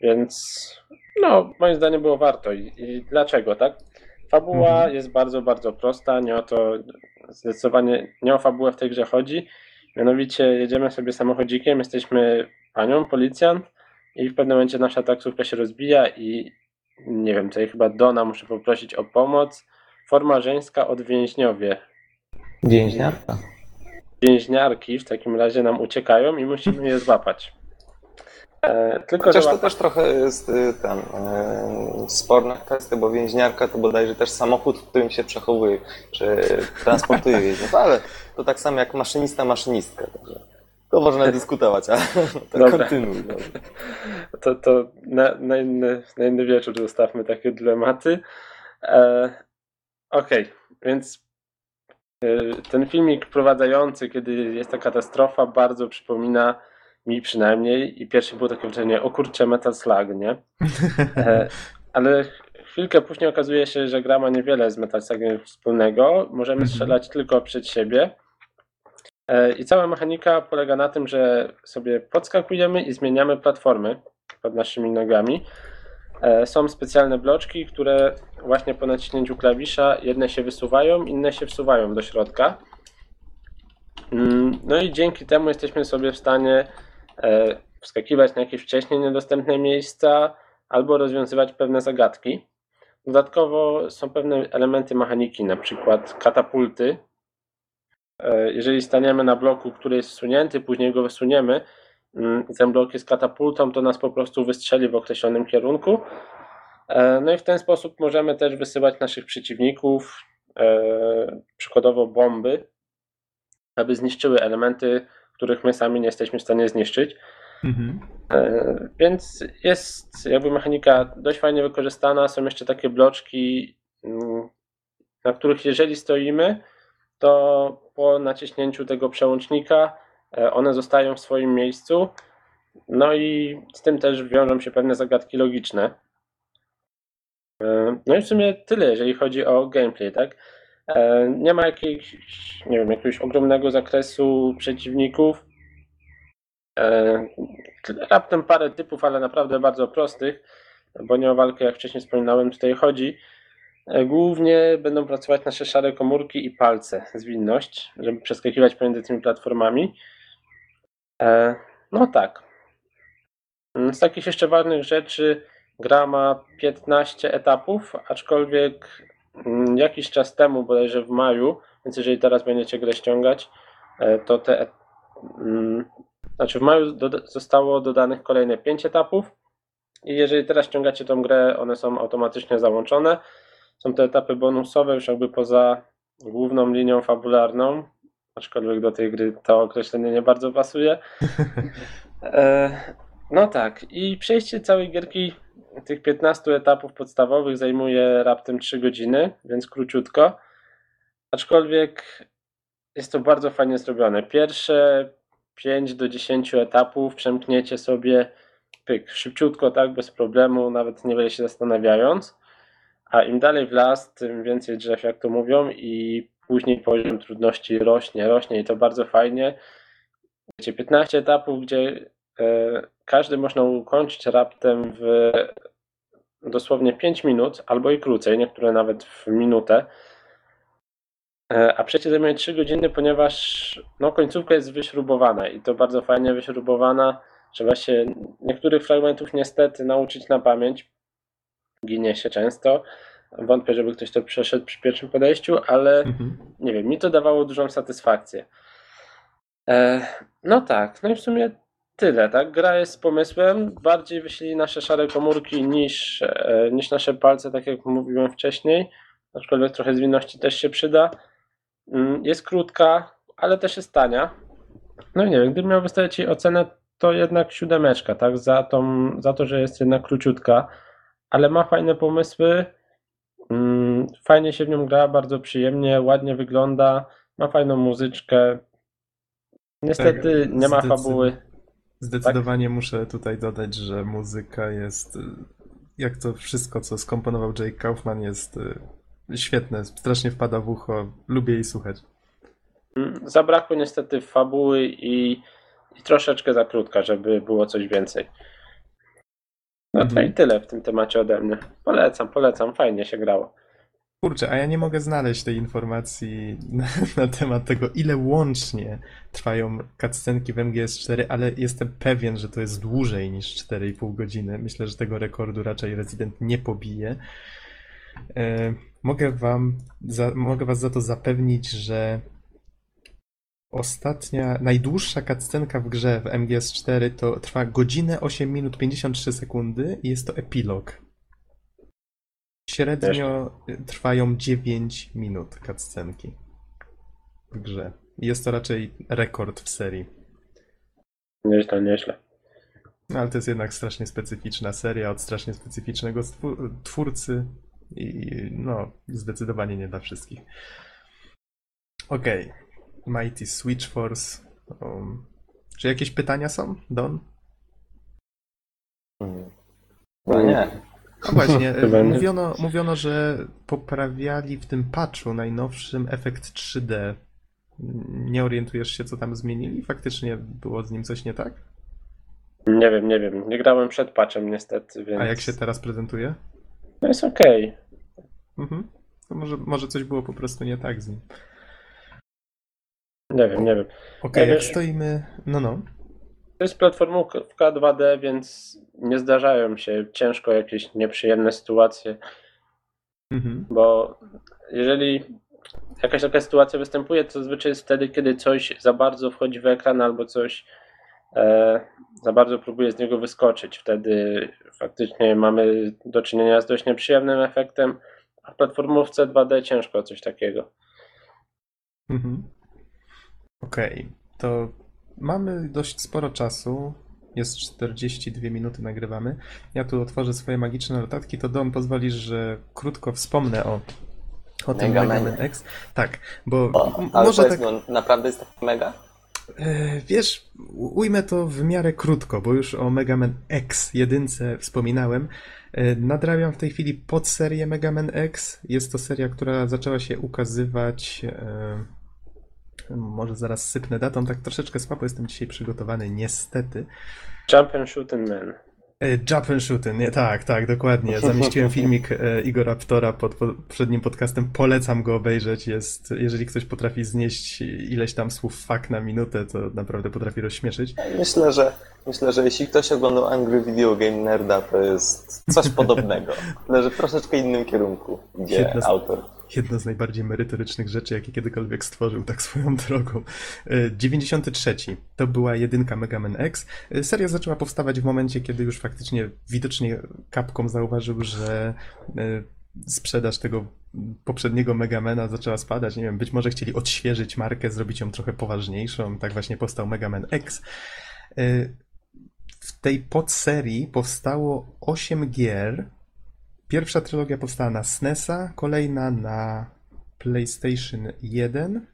więc no, moim zdaniem było warto. I, i dlaczego, tak? Fabuła Mhm. jest bardzo, bardzo prosta. Nie o to zdecydowanie nie o fabułę w tej grze chodzi. Mianowicie jedziemy sobie samochodzikiem, jesteśmy panią, policjant i w pewnym momencie nasza taksówka się rozbija i nie wiem, tutaj chyba Dona muszę poprosić o pomoc. Forma żeńska od więźniowie. Więźniarka. Więźniarki w takim razie nam uciekają i musimy je złapać. E, tylko, Chociaż że to też trochę jest y, ten y, sporna kwestia, bo więźniarka to bodajże też samochód, w którym się przechowuje, czy transportuje więźniów, ale to tak samo jak maszynista, maszynistka. Także to można dyskutować, ale to Dobra. kontynuuj. no. to, to na, na, inny, na inny wieczór zostawmy takie dylematy. E, Okej, więc e, ten filmik wprowadzający, kiedy jest ta katastrofa, bardzo przypomina mi przynajmniej i pierwsze było takie wrażenie, o kurczę, Metal Slug, nie? E, ale chwilkę później okazuje się, że gra ma niewiele z Metal Slugiem wspólnego. Możemy Mhm. strzelać tylko przed siebie. E, I cała mechanika polega na tym, że sobie podskakujemy i zmieniamy platformy pod naszymi nogami. E, Są specjalne bloczki, które właśnie po naciśnięciu klawisza jedne się wysuwają, inne się wsuwają do środka. Mm, No i dzięki temu jesteśmy sobie w stanie e, wskakiwać na jakieś wcześniej niedostępne miejsca albo rozwiązywać pewne zagadki. Dodatkowo są pewne elementy mechaniki, na przykład katapulty. E, Jeżeli staniemy na bloku, który jest wsunięty, później go wysuniemy, i ten blok jest katapultą, to nas po prostu wystrzeli w określonym kierunku. E, No i w ten sposób możemy też wysyłać naszych przeciwników, e, przykładowo bomby, aby zniszczyły elementy, których my sami nie jesteśmy w stanie zniszczyć. Mhm. E, Więc jest jakby mechanika dość fajnie wykorzystana. Są jeszcze takie bloczki, mm, na których jeżeli stoimy, to po naciśnięciu tego przełącznika one zostają w swoim miejscu. No i z tym też wiążą się pewne zagadki logiczne. E, No i w sumie tyle, jeżeli chodzi o gameplay, tak? E, Nie ma jakiejś, nie wiem, jakiegoś ogromnego zakresu przeciwników. E, Raptem parę typów, ale naprawdę bardzo prostych, bo nie o walkę, jak wcześniej wspominałem, tutaj chodzi. E, Głównie będą pracować nasze szare komórki i palce, zwinność, żeby przeskakiwać pomiędzy tymi platformami. E, No tak. Z takich jeszcze ważnych rzeczy gra ma 15 etapów, aczkolwiek mm, jakiś czas temu, bodajże w maju, więc jeżeli teraz będziecie grę ściągać, e, to te mm, znaczy w maju zostało dodanych kolejne 5 etapów i jeżeli teraz ściągacie tą grę, one są automatycznie załączone. Są to etapy bonusowe, już jakby poza główną linią fabularną, aczkolwiek do tej gry to określenie nie bardzo pasuje. E, no tak, i przejście całej gierki, tych 15 etapów podstawowych zajmuje raptem 3 godziny, więc króciutko. Aczkolwiek jest to bardzo fajnie zrobione. Pierwsze 5 do 10 etapów przemkniecie sobie pyk, szybciutko, tak, bez problemu, nawet niewiele się zastanawiając. A im dalej w las, tym więcej drzew, jak to mówią, i później poziom trudności rośnie, rośnie i to bardzo fajnie. Wiecie, 15 etapów, gdzie e, każdy można ukończyć raptem w dosłownie 5 minut, albo i krócej, niektóre nawet w minutę. E, A przecież zajmuje 3 godziny, ponieważ no, końcówka jest wyśrubowana i to bardzo fajnie wyśrubowana. Trzeba się niektórych fragmentów niestety nauczyć na pamięć. Ginie się często. Wątpię, żeby ktoś to przeszedł przy pierwszym podejściu, ale Mhm. nie wiem, mi to dawało dużą satysfakcję. E, no tak, no i w sumie tyle, tak? Gra jest z pomysłem, bardziej wyślili nasze szare komórki niż, e, niż nasze palce, tak jak mówiłem wcześniej. Aczkolwiek trochę zwinności też się przyda. Mm, Jest krótka, ale też jest tania. No i nie wiem, gdybym miał wystawić jej ocenę, to jednak siódemeczka, tak? Za, tą, za to, że jest jednak króciutka, ale ma fajne pomysły. Fajnie się w nią gra, bardzo przyjemnie, ładnie wygląda, ma fajną muzyczkę. Niestety Tak, nie ma fabuły. Zdecydowanie muszę tutaj dodać, że muzyka jest, jak to wszystko, co skomponował Jake Kaufman, jest y, świetne, strasznie wpada w ucho, lubię jej słuchać. Mm, Zabrakło niestety fabuły i, i troszeczkę za krótka, żeby było coś więcej. No to Mhm. i tyle w tym temacie ode mnie. Polecam, polecam, fajnie się grało. Kurczę, a ja nie mogę znaleźć tej informacji na, na temat tego, ile łącznie trwają cutscenki w MGS4, ale jestem pewien, że to jest dłużej niż 4,5 godziny. Myślę, że tego rekordu raczej Resident nie pobije. E, mogę wam, za, mogę was za to zapewnić, że ostatnia, najdłuższa cutscenka w grze w MGS4 to trwa godzinę 8 minut 53 sekundy i jest to epilog. Średnio trwają 9 minut cutscenki w grze. Jest to raczej rekord w serii. Nieźle, nieźle. No, ale to jest jednak strasznie specyficzna seria od strasznie specyficznego twórcy i no, zdecydowanie nie dla wszystkich. Okej. Mighty Switch Force. Um, czy jakieś pytania są, Don? Hmm. No nie. No właśnie, e, mówiono, mówiono, że poprawiali w tym patchu najnowszym efekt 3D. Nie orientujesz się, co tam zmienili? Faktycznie było z nim coś nie tak? Nie wiem, nie wiem. Nie grałem przed patchem niestety, więc... A jak się teraz prezentuje? No jest okej. Mhm. To może, może coś było po prostu nie tak z nim. Nie wiem, nie wiem. Okej, Ja jak stoimy. No, no. To jest platformówka 2D, więc nie zdarzają się ciężko jakieś nieprzyjemne sytuacje, Mhm. bo jeżeli jakaś taka sytuacja występuje, to zazwyczaj jest wtedy, kiedy coś za bardzo wchodzi w ekran albo coś e, za bardzo próbuje z niego wyskoczyć. Wtedy faktycznie mamy do czynienia z dość nieprzyjemnym efektem, a w platformówce 2D ciężko coś takiego. Mhm. Okej, to mamy dość sporo czasu. Jest 42 minuty, nagrywamy. Ja tu otworzę swoje magiczne notatki, to Dom pozwolisz, że krótko wspomnę o, o tym Mega Mega X. Tak, bo O, ale może tak. on naprawdę jest taki mega? E, Wiesz, ujmę to w miarę krótko, bo już o Mega Man X jedynce wspominałem. E, Nadrabiam w tej chwili podserię Mega Man X. Jest to seria, która zaczęła się ukazywać. Może zaraz sypnę datą, tak troszeczkę słabo jestem dzisiaj przygotowany, niestety. Jump and shoot and man. E, Jump and Shooting, nie, tak, tak, dokładnie. Zamieściłem filmik e, Igora Ptora pod poprzednim podcastem. Polecam go obejrzeć. Jest, jeżeli ktoś potrafi znieść ileś tam słów fuck na minutę, to naprawdę potrafi rozśmieszyć. Myślę, że myślę, że jeśli ktoś oglądał Angry Video Game Nerda, to jest coś podobnego. Tyle, że w troszeczkę innym kierunku idzie autor. Jedno z najbardziej merytorycznych rzeczy, jakie kiedykolwiek stworzył, tak swoją drogą. E, 93. To była jedynka Mega Man X. E, Seria zaczęła powstawać w momencie, kiedy już faktycznie widocznie Capcom zauważył, że e, sprzedaż tego poprzedniego Megamana zaczęła spadać. Nie wiem, być może chcieli odświeżyć markę, zrobić ją trochę poważniejszą. Tak właśnie powstał Mega Man X. E, W tej podserii powstało 8 gier, Pierwsza trylogia powstała na SNESa, kolejna na PlayStation 1,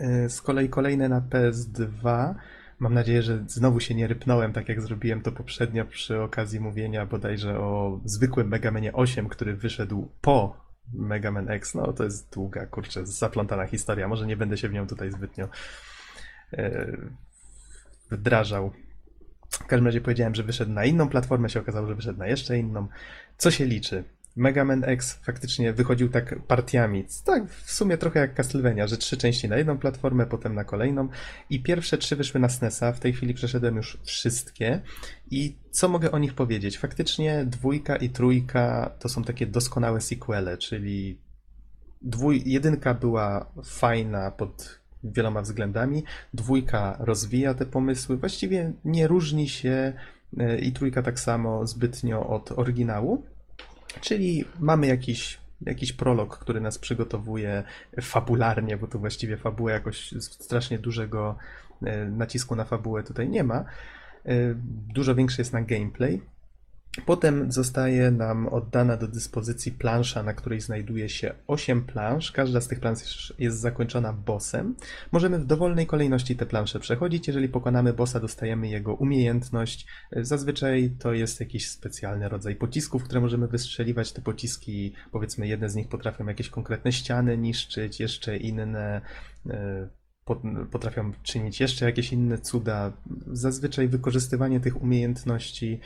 y, z kolei kolejne na PS2. Mam nadzieję, że znowu się nie rypnąłem, tak jak zrobiłem to poprzednio przy okazji mówienia bodajże o zwykłym Mega Manie 8, który wyszedł po Mega Man X. No to jest długa, kurczę, zaplątana historia. Może nie będę się w nią tutaj zbytnio e, wdrażał. W każdym razie powiedziałem, że wyszedł na inną platformę, się okazało, że wyszedł na jeszcze inną. Co się liczy? Mega Man X faktycznie wychodził tak partiami. Tak, w sumie trochę jak Castlevania, że trzy części na jedną platformę, potem na kolejną. I pierwsze trzy wyszły na SNESa. W tej chwili przeszedłem już wszystkie. I co mogę o nich powiedzieć? Faktycznie dwójka i trójka to są takie doskonałe sequele, czyli dwój, jedynka była fajna pod wieloma względami. Dwójka rozwija te pomysły, właściwie nie różni się e, i trójka tak samo zbytnio od oryginału. Czyli mamy jakiś, jakiś prolog, który nas przygotowuje fabularnie, bo to właściwie fabuła jakoś strasznie dużego e, nacisku na fabułę tutaj nie ma. E, Dużo większy jest na gameplay. Potem zostaje nam oddana do dyspozycji plansza, na której znajduje się 8 plansz. Każda z tych plansz jest zakończona bossem. Możemy w dowolnej kolejności te plansze przechodzić. Jeżeli pokonamy bossa, dostajemy jego umiejętność. Zazwyczaj to jest jakiś specjalny rodzaj pocisków, które możemy wystrzeliwać. Te pociski, powiedzmy, jedne z nich potrafią jakieś konkretne ściany niszczyć, jeszcze inne e, pot- potrafią czynić jeszcze jakieś inne cuda. Zazwyczaj wykorzystywanie tych umiejętności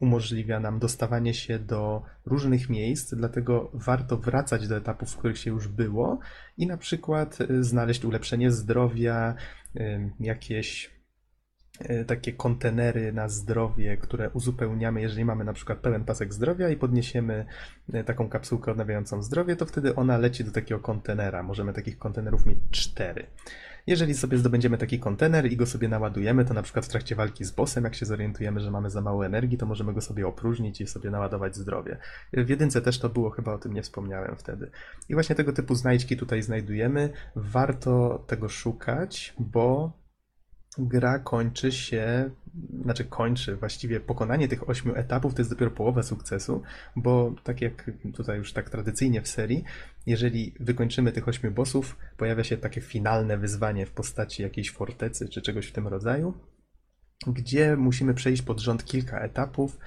umożliwia nam dostawanie się do różnych miejsc, dlatego warto wracać do etapów, w których się już było i na przykład e, znaleźć ulepszenie zdrowia, e, jakieś e, takie kontenery na zdrowie, które uzupełniamy, jeżeli mamy na przykład pełen pasek zdrowia i podniesiemy e, taką kapsułkę odnawiającą zdrowie, to wtedy ona leci do takiego kontenera. Możemy takich kontenerów mieć cztery. Jeżeli sobie zdobędziemy taki kontener i go sobie naładujemy, to na przykład w trakcie walki z bossem, jak się zorientujemy, że mamy za mało energii, to możemy go sobie opróżnić i sobie naładować zdrowie. W jedynce też to było, chyba o tym nie wspomniałem wtedy. I właśnie tego typu znajdźki tutaj znajdujemy. Warto tego szukać, bo gra kończy się, znaczy kończy właściwie pokonanie tych ośmiu etapów, to jest dopiero połowa sukcesu, bo tak jak tutaj już tak tradycyjnie w serii, jeżeli wykończymy tych ośmiu bossów, pojawia się takie finalne wyzwanie w postaci jakiejś fortecy czy czegoś w tym rodzaju, gdzie musimy przejść pod rząd kilka etapów.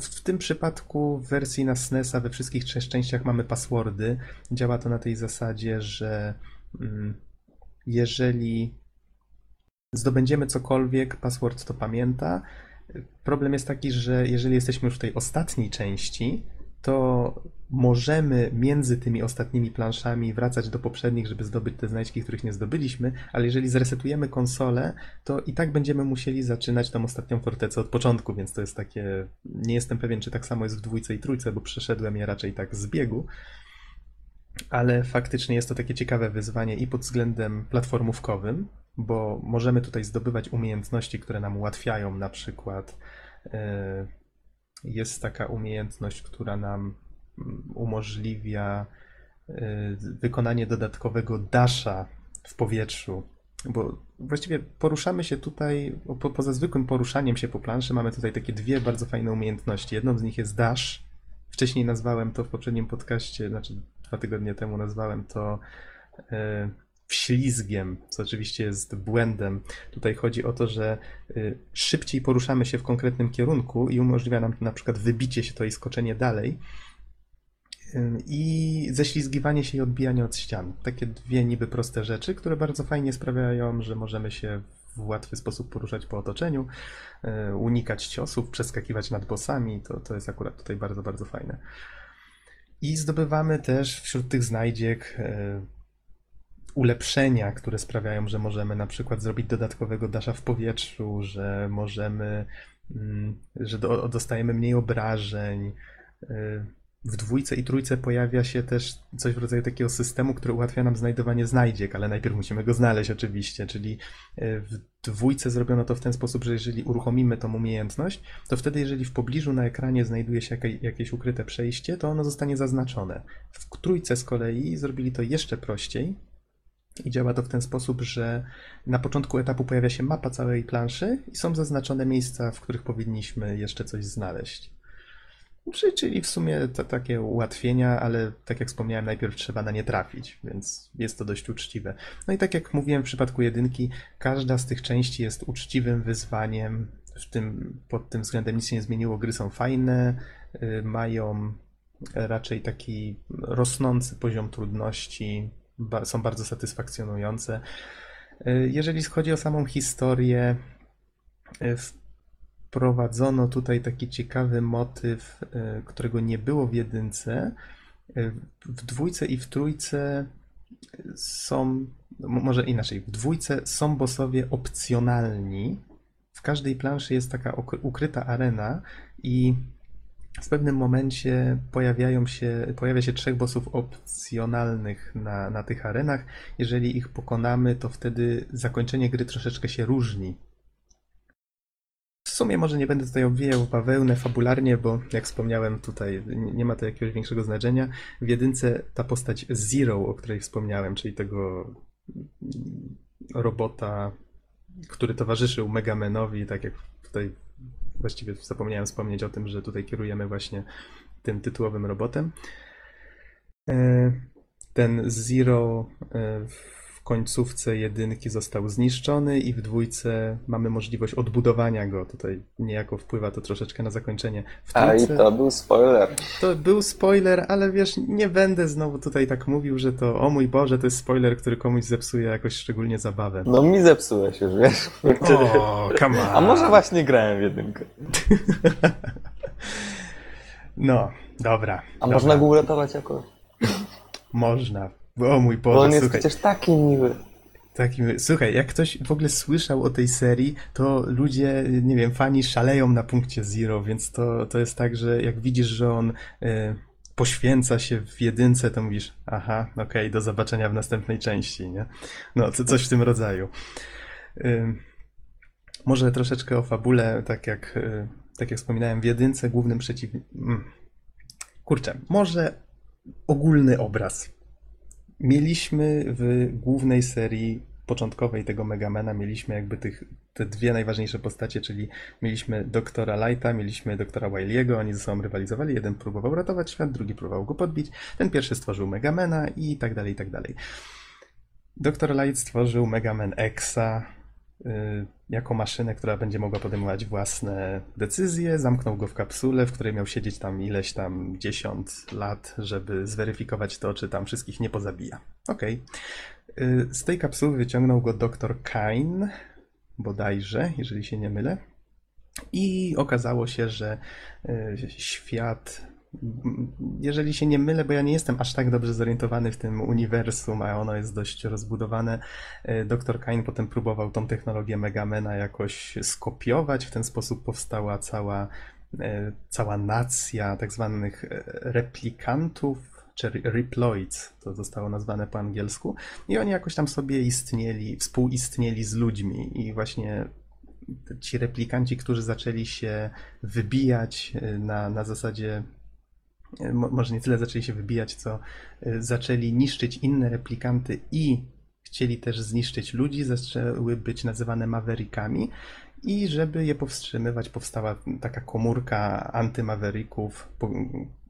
W tym przypadku w wersji na SNES-a we wszystkich trzech częściach mamy passwordy. Działa to na tej zasadzie, że jeżeli zdobędziemy cokolwiek, password to pamięta. Problem jest taki, że jeżeli jesteśmy już w tej ostatniej części, to możemy między tymi ostatnimi planszami wracać do poprzednich, żeby zdobyć te znajdźki, których nie zdobyliśmy, ale jeżeli zresetujemy konsolę, to i tak będziemy musieli zaczynać tą ostatnią fortecę od początku, więc to jest takie. Nie jestem pewien, czy tak samo jest w dwójce i trójce, bo przeszedłem je raczej tak z biegu. Ale faktycznie jest to takie ciekawe wyzwanie i pod względem platformówkowym, bo możemy tutaj zdobywać umiejętności, które nam ułatwiają, na przykład e, jest taka umiejętność, która nam mm, umożliwia e, wykonanie dodatkowego dasha w powietrzu, bo właściwie poruszamy się tutaj, po, poza zwykłym poruszaniem się po planszy, mamy tutaj takie dwie bardzo fajne umiejętności. Jedną z nich jest dash. Wcześniej nazwałem to w poprzednim podcaście, znaczy dwa tygodnie temu nazwałem to e, wślizgiem, co oczywiście jest błędem. Tutaj chodzi o to, że y, szybciej poruszamy się w konkretnym kierunku i umożliwia nam na przykład wybicie się to i skoczenie dalej. Y, I ześlizgiwanie się i odbijanie od ścian. Takie dwie niby proste rzeczy, które bardzo fajnie sprawiają, że możemy się w łatwy sposób poruszać po otoczeniu, y, unikać ciosów, przeskakiwać nad bossami. To, to jest akurat tutaj bardzo, bardzo fajne. I zdobywamy też wśród tych znajdziek ulepszenia, które sprawiają, że możemy na przykład zrobić dodatkowego dasza w powietrzu, że możemy, mm, że do, dostajemy mniej obrażeń. Y, W dwójce i trójce pojawia się też coś w rodzaju takiego systemu, który ułatwia nam znajdowanie znajdziek, ale najpierw musimy go znaleźć oczywiście, czyli y, w dwójce zrobiono to w ten sposób, że jeżeli uruchomimy tą umiejętność, to wtedy jeżeli w pobliżu na ekranie znajduje się jakieś, jakieś ukryte przejście, to ono zostanie zaznaczone. W trójce z kolei zrobili to jeszcze prościej, i działa to w ten sposób, że na początku etapu pojawia się mapa całej planszy i są zaznaczone miejsca, w których powinniśmy jeszcze coś znaleźć. Czy- Czyli w sumie to takie ułatwienia, ale tak jak wspomniałem, najpierw trzeba na nie trafić, więc jest to dość uczciwe. No i tak jak mówiłem w przypadku jedynki, każda z tych części jest uczciwym wyzwaniem. W tym, pod tym względem nic się nie zmieniło. Gry są fajne, y, mają raczej taki rosnący poziom trudności, są bardzo satysfakcjonujące. Y, Jeżeli chodzi o samą historię, y, wprowadzono tutaj taki ciekawy motyw, y, którego nie było w jedynce. W dwójce i w trójce są, może inaczej, w dwójce są bossowie opcjonalni. W każdej planszy jest taka ukryta arena i w pewnym momencie pojawiają się, pojawia się trzech bossów opcjonalnych na, na tych arenach. Jeżeli ich pokonamy, to wtedy zakończenie gry troszeczkę się różni. W sumie może nie będę tutaj obwijał bawełnę fabularnie, bo jak wspomniałem tutaj nie ma to jakiegoś większego znaczenia. W jedynce ta postać Zero, o której wspomniałem, czyli tego robota, który towarzyszył Megamenowi, tak jak tutaj właściwie zapomniałem wspomnieć o tym, że tutaj kierujemy właśnie tym tytułowym robotem. E, Ten Zero e, końcówce jedynki został zniszczony i w dwójce mamy możliwość odbudowania go. Tutaj niejako wpływa to troszeczkę na zakończenie. W A i trójce- to był spoiler. to był spoiler, ale wiesz, nie będę znowu tutaj tak mówił, że to o mój Boże, to jest spoiler, który komuś zepsuje jakoś szczególnie zabawę. No mi zepsułeś już, wiesz. O, come on. A może właśnie grałem w jedynkę. No, dobra. A dobra. można go uratować jakoś? Można. O mój Bo Boże, on jest słuchaj. przecież taki miły. Takim, słuchaj, jak ktoś w ogóle słyszał o tej serii, to ludzie, nie wiem, fani szaleją na punkcie Zero, więc to, to jest tak, że jak widzisz, że on e, poświęca się w jedynce, to mówisz, aha, okej, do zobaczenia w następnej części, nie? No, to coś w tym rodzaju. Ym, może troszeczkę o fabule, tak jak, y, tak jak wspominałem, w jedynce głównym przeciwnikiem... Kurczę, może ogólny obraz. Mieliśmy w głównej serii początkowej tego Megamena, mieliśmy jakby tych, te dwie najważniejsze postacie, czyli mieliśmy doktora Lighta, mieliśmy doktora Wiley'ego, oni ze sobą rywalizowali, jeden próbował ratować świat, drugi próbował go podbić, ten pierwszy stworzył Megamena i tak dalej, i tak dalej. Doktor Light stworzył Megaman Exa jako maszynę, która będzie mogła podejmować własne decyzje. Zamknął go w kapsule, w której miał siedzieć tam ileś tam dziesiąt lat, żeby zweryfikować to, czy tam wszystkich nie pozabija. Okej. Y, Z tej kapsuły wyciągnął go doktor Kain, bodajże, jeżeli się nie mylę. I okazało się, że y, świat, jeżeli się nie mylę, bo ja nie jestem aż tak dobrze zorientowany w tym uniwersum, a ono jest dość rozbudowane, y, dr Kain potem próbował tą technologię Megamena jakoś skopiować. W ten sposób powstała cała, y, cała nacja tak zwanych y, replikantów, czy re- reploids, to zostało nazwane po angielsku. I oni jakoś tam sobie istnieli, współistnieli z ludźmi i właśnie ci replikanci, którzy zaczęli się wybijać na, na zasadzie, może nie tyle zaczęli się wybijać, co y, zaczęli niszczyć inne replikanty i chcieli też zniszczyć ludzi, zaczęły być nazywane Maverickami i żeby je powstrzymywać, powstała taka komórka antymaverików, po-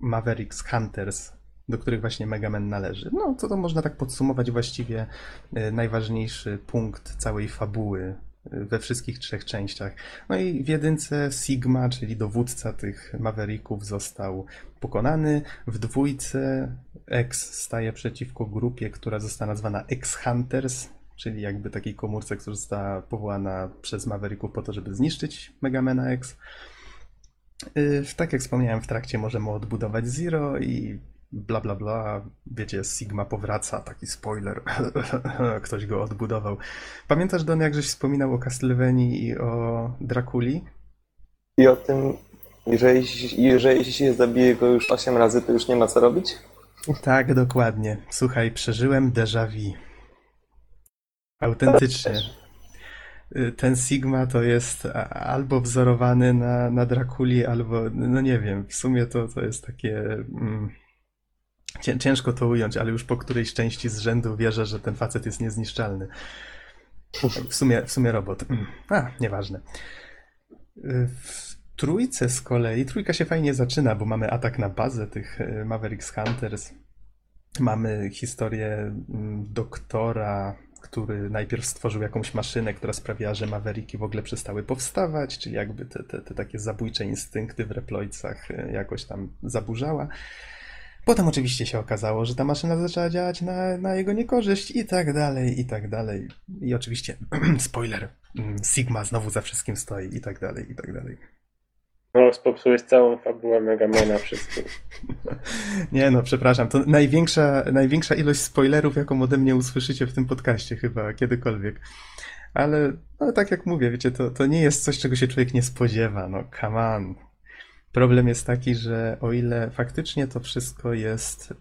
Mavericks Hunters, do których właśnie Megaman należy. No, to to można tak podsumować właściwie y, najważniejszy punkt całej fabuły we wszystkich trzech częściach. No i w jedynce Sigma, czyli dowódca tych Mavericków został pokonany. W dwójce X staje przeciwko grupie, która została nazwana X-Hunters, czyli jakby takiej komórce, która została powołana przez Mavericków po to, żeby zniszczyć Megamena X. Y, Tak jak wspomniałem, w trakcie możemy odbudować Zero i bla bla bla. Wiecie, Sigma powraca, taki spoiler. Ktoś go odbudował. Pamiętasz, Don, jak żeś wspominał o Castlevanii i o Drakuli? I o tym, jeżeli, jeżeli się zabije go już 8 razy, to już nie ma co robić? Tak, dokładnie. Słuchaj, przeżyłem déjà vu. Autentycznie. Ten Sigma to jest albo wzorowany na, na Drakuli, albo, no nie wiem, w sumie to, to jest takie. Mm, ciężko to ująć, ale już po którejś części z rzędu wierzę, że ten facet jest niezniszczalny. W sumie, w sumie robot. Mm, A, nieważne. W trójce z kolei, trójka się fajnie zaczyna, bo mamy atak na bazę tych y, Mavericks Hunters. Mamy historię mm, doktora, który najpierw stworzył jakąś maszynę, która sprawiała, że Mavericki w ogóle przestały powstawać, czyli jakby te, te, te takie zabójcze instynkty w Reploidsach y, jakoś tam zaburzała. Potem oczywiście się okazało, że ta maszyna zaczęła działać na, na jego niekorzyść i tak dalej, i tak dalej. I oczywiście, spoiler, mm, Sigma znowu za wszystkim stoi i tak dalej, i tak dalej. No, spopsułeś całą fabułę Megamana wszystkim. Nie no, przepraszam, to największa, największa ilość spoilerów, jaką ode mnie usłyszycie w tym podcaście chyba kiedykolwiek. Ale no, tak jak mówię, wiecie, to, to nie jest coś, czego się człowiek nie spodziewa. No, come on. Problem jest taki, że o ile faktycznie to wszystko jest.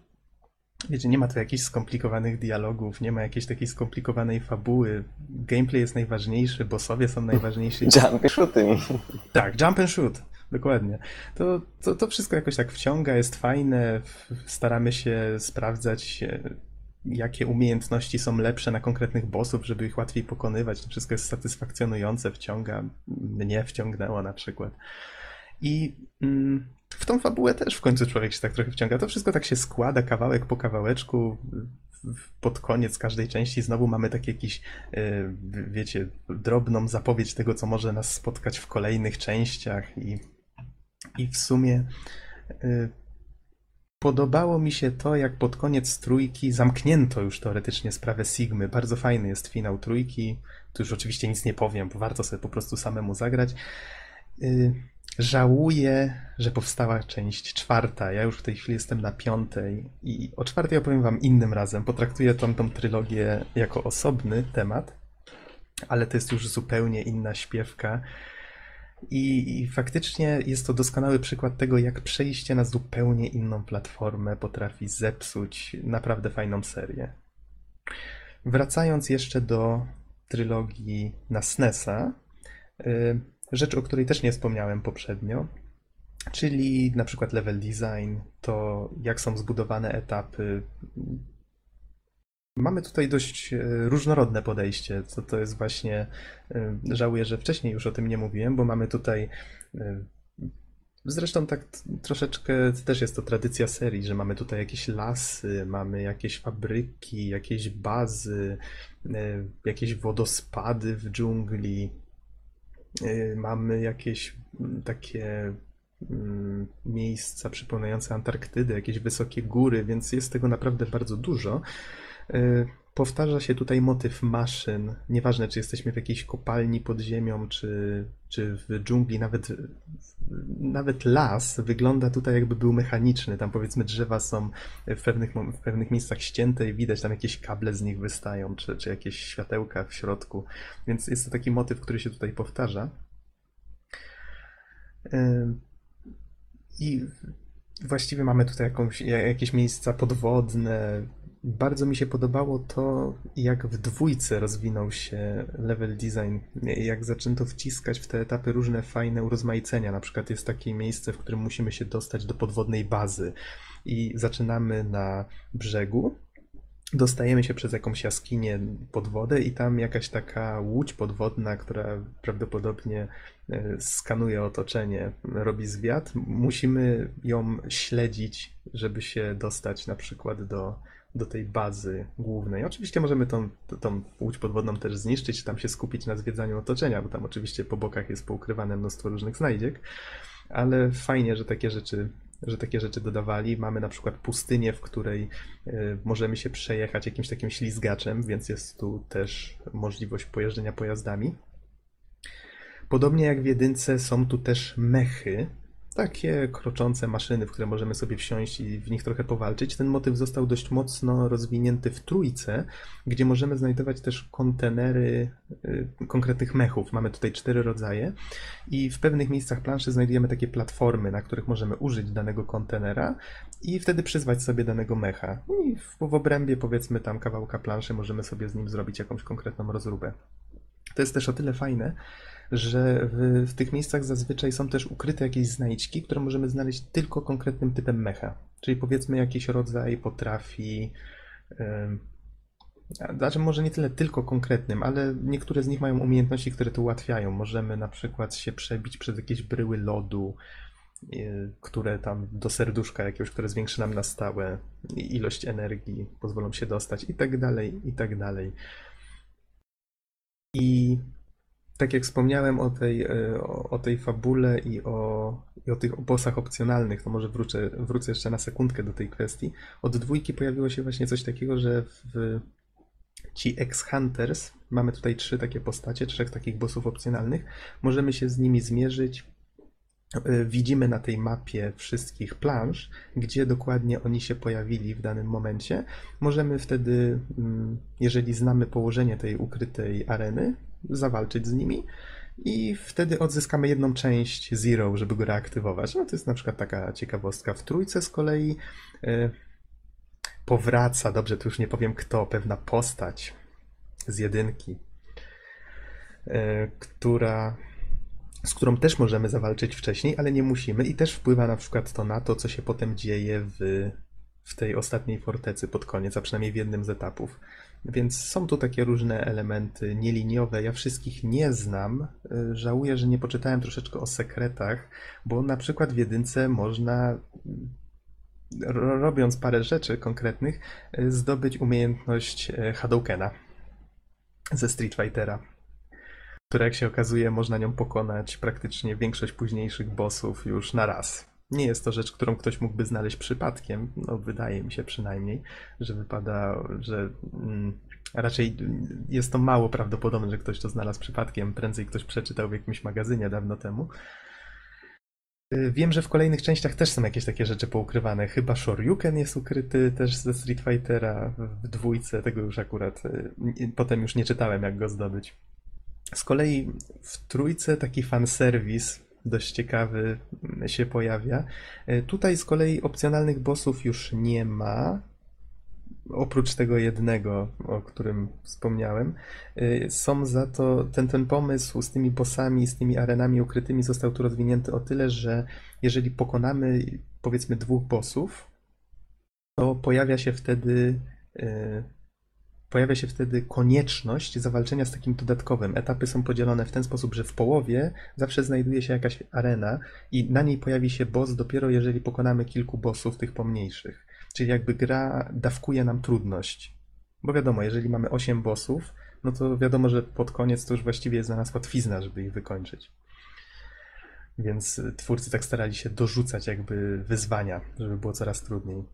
Wiecie, nie ma tu jakichś skomplikowanych dialogów, nie ma jakiejś takiej skomplikowanej fabuły. Gameplay jest najważniejszy, bossowie są najważniejsi. Jumpy shooting. Tak, jump and shoot, dokładnie. To, to, to wszystko jakoś tak wciąga, jest fajne. Staramy się sprawdzać, e, jakie umiejętności są lepsze na konkretnych bossów, żeby ich łatwiej pokonywać. To wszystko jest satysfakcjonujące, wciąga. Mnie wciągnęło na przykład. I mm, w tą fabułę też w końcu człowiek się tak trochę wciąga. To wszystko tak się składa, kawałek po kawałeczku. Pod koniec każdej części znowu mamy tak jakiś, w- wiecie, drobną zapowiedź tego, co może nas spotkać w kolejnych częściach i, i w sumie e, podobało mi się to, jak pod koniec trójki zamknięto już teoretycznie sprawę Sigmy. Bardzo fajny jest finał trójki. Tu już oczywiście nic nie powiem, bo warto sobie po prostu samemu zagrać. Żałuję, że powstała część czwarta. Ja już w tej chwili jestem na piątej i o czwartej opowiem wam innym razem. Potraktuję tą, tą trylogię jako osobny temat, ale to jest już zupełnie inna śpiewka. I, I faktycznie jest to doskonały przykład tego, jak przejście na zupełnie inną platformę potrafi zepsuć naprawdę fajną serię. Wracając jeszcze do trylogii na SNESa, y, rzecz, o której też nie wspomniałem poprzednio, czyli na przykład level design, to jak są zbudowane etapy. Mamy tutaj dość e, różnorodne podejście, co to jest właśnie. e, Żałuję, że wcześniej już o tym nie mówiłem, bo mamy tutaj. e, Zresztą tak troszeczkę też jest to tradycja serii, że mamy tutaj jakieś lasy, mamy jakieś fabryki, jakieś bazy, jakieś wodospady w dżungli, mamy jakieś mm, takie mm, miejsca przypominające Antarktydę, jakieś wysokie góry, więc jest tego naprawdę bardzo dużo. Powtarza się tutaj motyw maszyn. Nieważne, czy jesteśmy w jakiejś kopalni pod ziemią, czy, czy w dżungli, nawet, nawet las wygląda tutaj jakby był mechaniczny. Tam powiedzmy drzewa są w pewnych, w pewnych miejscach ścięte i widać tam jakieś kable z nich wystają, czy, czy jakieś światełka w środku. Więc jest to taki motyw, który się tutaj powtarza. I właściwie mamy tutaj jakąś, ja- jakieś miejsca podwodne. Bardzo mi się podobało to, jak w dwójce rozwinął się level design, jak zaczęto wciskać w te etapy różne fajne urozmaicenia. Na przykład jest takie miejsce, w którym musimy się dostać do podwodnej bazy i zaczynamy na brzegu, dostajemy się przez jakąś jaskinię pod wodę i tam jakaś taka łódź podwodna, która prawdopodobnie e, skanuje otoczenie, robi zwiat. Musimy ją śledzić, żeby się dostać na przykład do, do tej bazy głównej. Oczywiście możemy tą, tą łódź podwodną też zniszczyć, tam się skupić na zwiedzaniu otoczenia, bo tam oczywiście po bokach jest poukrywane mnóstwo różnych znajdziek, ale fajnie, że takie rzeczy że takie rzeczy dodawali. Mamy na przykład pustynię, w której y, możemy się przejechać jakimś takim ślizgaczem, więc jest tu też możliwość pojeżdżenia pojazdami. Podobnie jak w jedynce są tu też mechy, takie kroczące maszyny, w które możemy sobie wsiąść i w nich trochę powalczyć. Ten motyw został dość mocno rozwinięty w trójce, gdzie możemy znajdować też kontenery y, konkretnych mechów. Mamy tutaj cztery rodzaje i w pewnych miejscach planszy znajdujemy takie platformy, na których możemy użyć danego kontenera i wtedy przyzwać sobie danego mecha. I w, w obrębie powiedzmy tam kawałka planszy możemy sobie z nim zrobić jakąś konkretną rozróbę. To jest też o tyle fajne, że w, w tych miejscach zazwyczaj są też ukryte jakieś znajdźki, które możemy znaleźć tylko konkretnym typem mecha. Czyli powiedzmy jakiś rodzaj potrafi. a- Znaczy, może nie tyle tylko konkretnym, ale niektóre z nich mają umiejętności, które to ułatwiają. Możemy na przykład się przebić przez jakieś bryły lodu, yy, które tam do serduszka jakiegoś, które zwiększy nam na stałe ilość energii, pozwolą się dostać i tak dalej, i tak dalej. I tak jak wspomniałem o tej, e, o, tej fabule i o, i o tych bossach opcjonalnych, to może wrócę, wrócę jeszcze na sekundkę do tej kwestii. Od dwójki pojawiło się właśnie coś takiego, że w ci ex-hunters, mamy tutaj trzy takie postacie, trzech takich bossów opcjonalnych, możemy się z nimi zmierzyć. E, Widzimy na tej mapie wszystkich planż, gdzie dokładnie oni się pojawili w danym momencie. Możemy wtedy, mm, jeżeli znamy położenie tej ukrytej areny, zawalczyć z nimi. i wtedy odzyskamy jedną część Zero, żeby go reaktywować. No to jest na przykład taka ciekawostka. W trójce z kolei y, powraca, dobrze, tu już nie powiem kto, pewna postać z jedynki, y, która, z którą też możemy zawalczyć wcześniej, ale nie musimy i też wpływa na przykład to na to, co się potem dzieje w, w tej ostatniej fortecy pod koniec, a przynajmniej w jednym z etapów. Więc są tu takie różne elementy nieliniowe. Ja wszystkich nie znam. Y, Żałuję, że nie poczytałem troszeczkę o sekretach, bo na przykład w jedynce można, ro- robiąc parę rzeczy konkretnych, y, zdobyć umiejętność y, Hadoukena ze Street Fightera, która jak się okazuje, można nią pokonać praktycznie większość późniejszych bossów już na raz. Nie jest to rzecz, którą ktoś mógłby znaleźć przypadkiem, no wydaje mi się przynajmniej, że wypada, że mm, raczej jest to mało prawdopodobne, że ktoś to znalazł przypadkiem, prędzej ktoś przeczytał w jakimś magazynie dawno temu. Y, Wiem, że w kolejnych częściach też są jakieś takie rzeczy poukrywane. Chyba Shoryuken jest ukryty też ze Street Fightera w dwójce, tego już akurat y, potem już nie czytałem, jak go zdobyć. Z kolei w trójce taki fanserwis dość ciekawy się pojawia. Y, Tutaj z kolei opcjonalnych bossów już nie ma. Oprócz tego jednego, o którym wspomniałem, Y, są za to ten, ten pomysł z tymi bossami, z tymi arenami ukrytymi został tu rozwinięty o tyle, że jeżeli pokonamy powiedzmy dwóch bossów, to pojawia się wtedy y, pojawia się wtedy konieczność zawalczenia z takim dodatkowym. Etapy są podzielone w ten sposób, że w połowie zawsze znajduje się jakaś arena i na niej pojawi się boss dopiero jeżeli pokonamy kilku bossów tych pomniejszych. Czyli jakby gra dawkuje nam trudność. Bo wiadomo, jeżeli mamy 8 bossów, no to wiadomo, że pod koniec to już właściwie jest dla nas łatwizna, żeby ich wykończyć. Więc twórcy tak starali się dorzucać jakby wyzwania, żeby było coraz trudniej.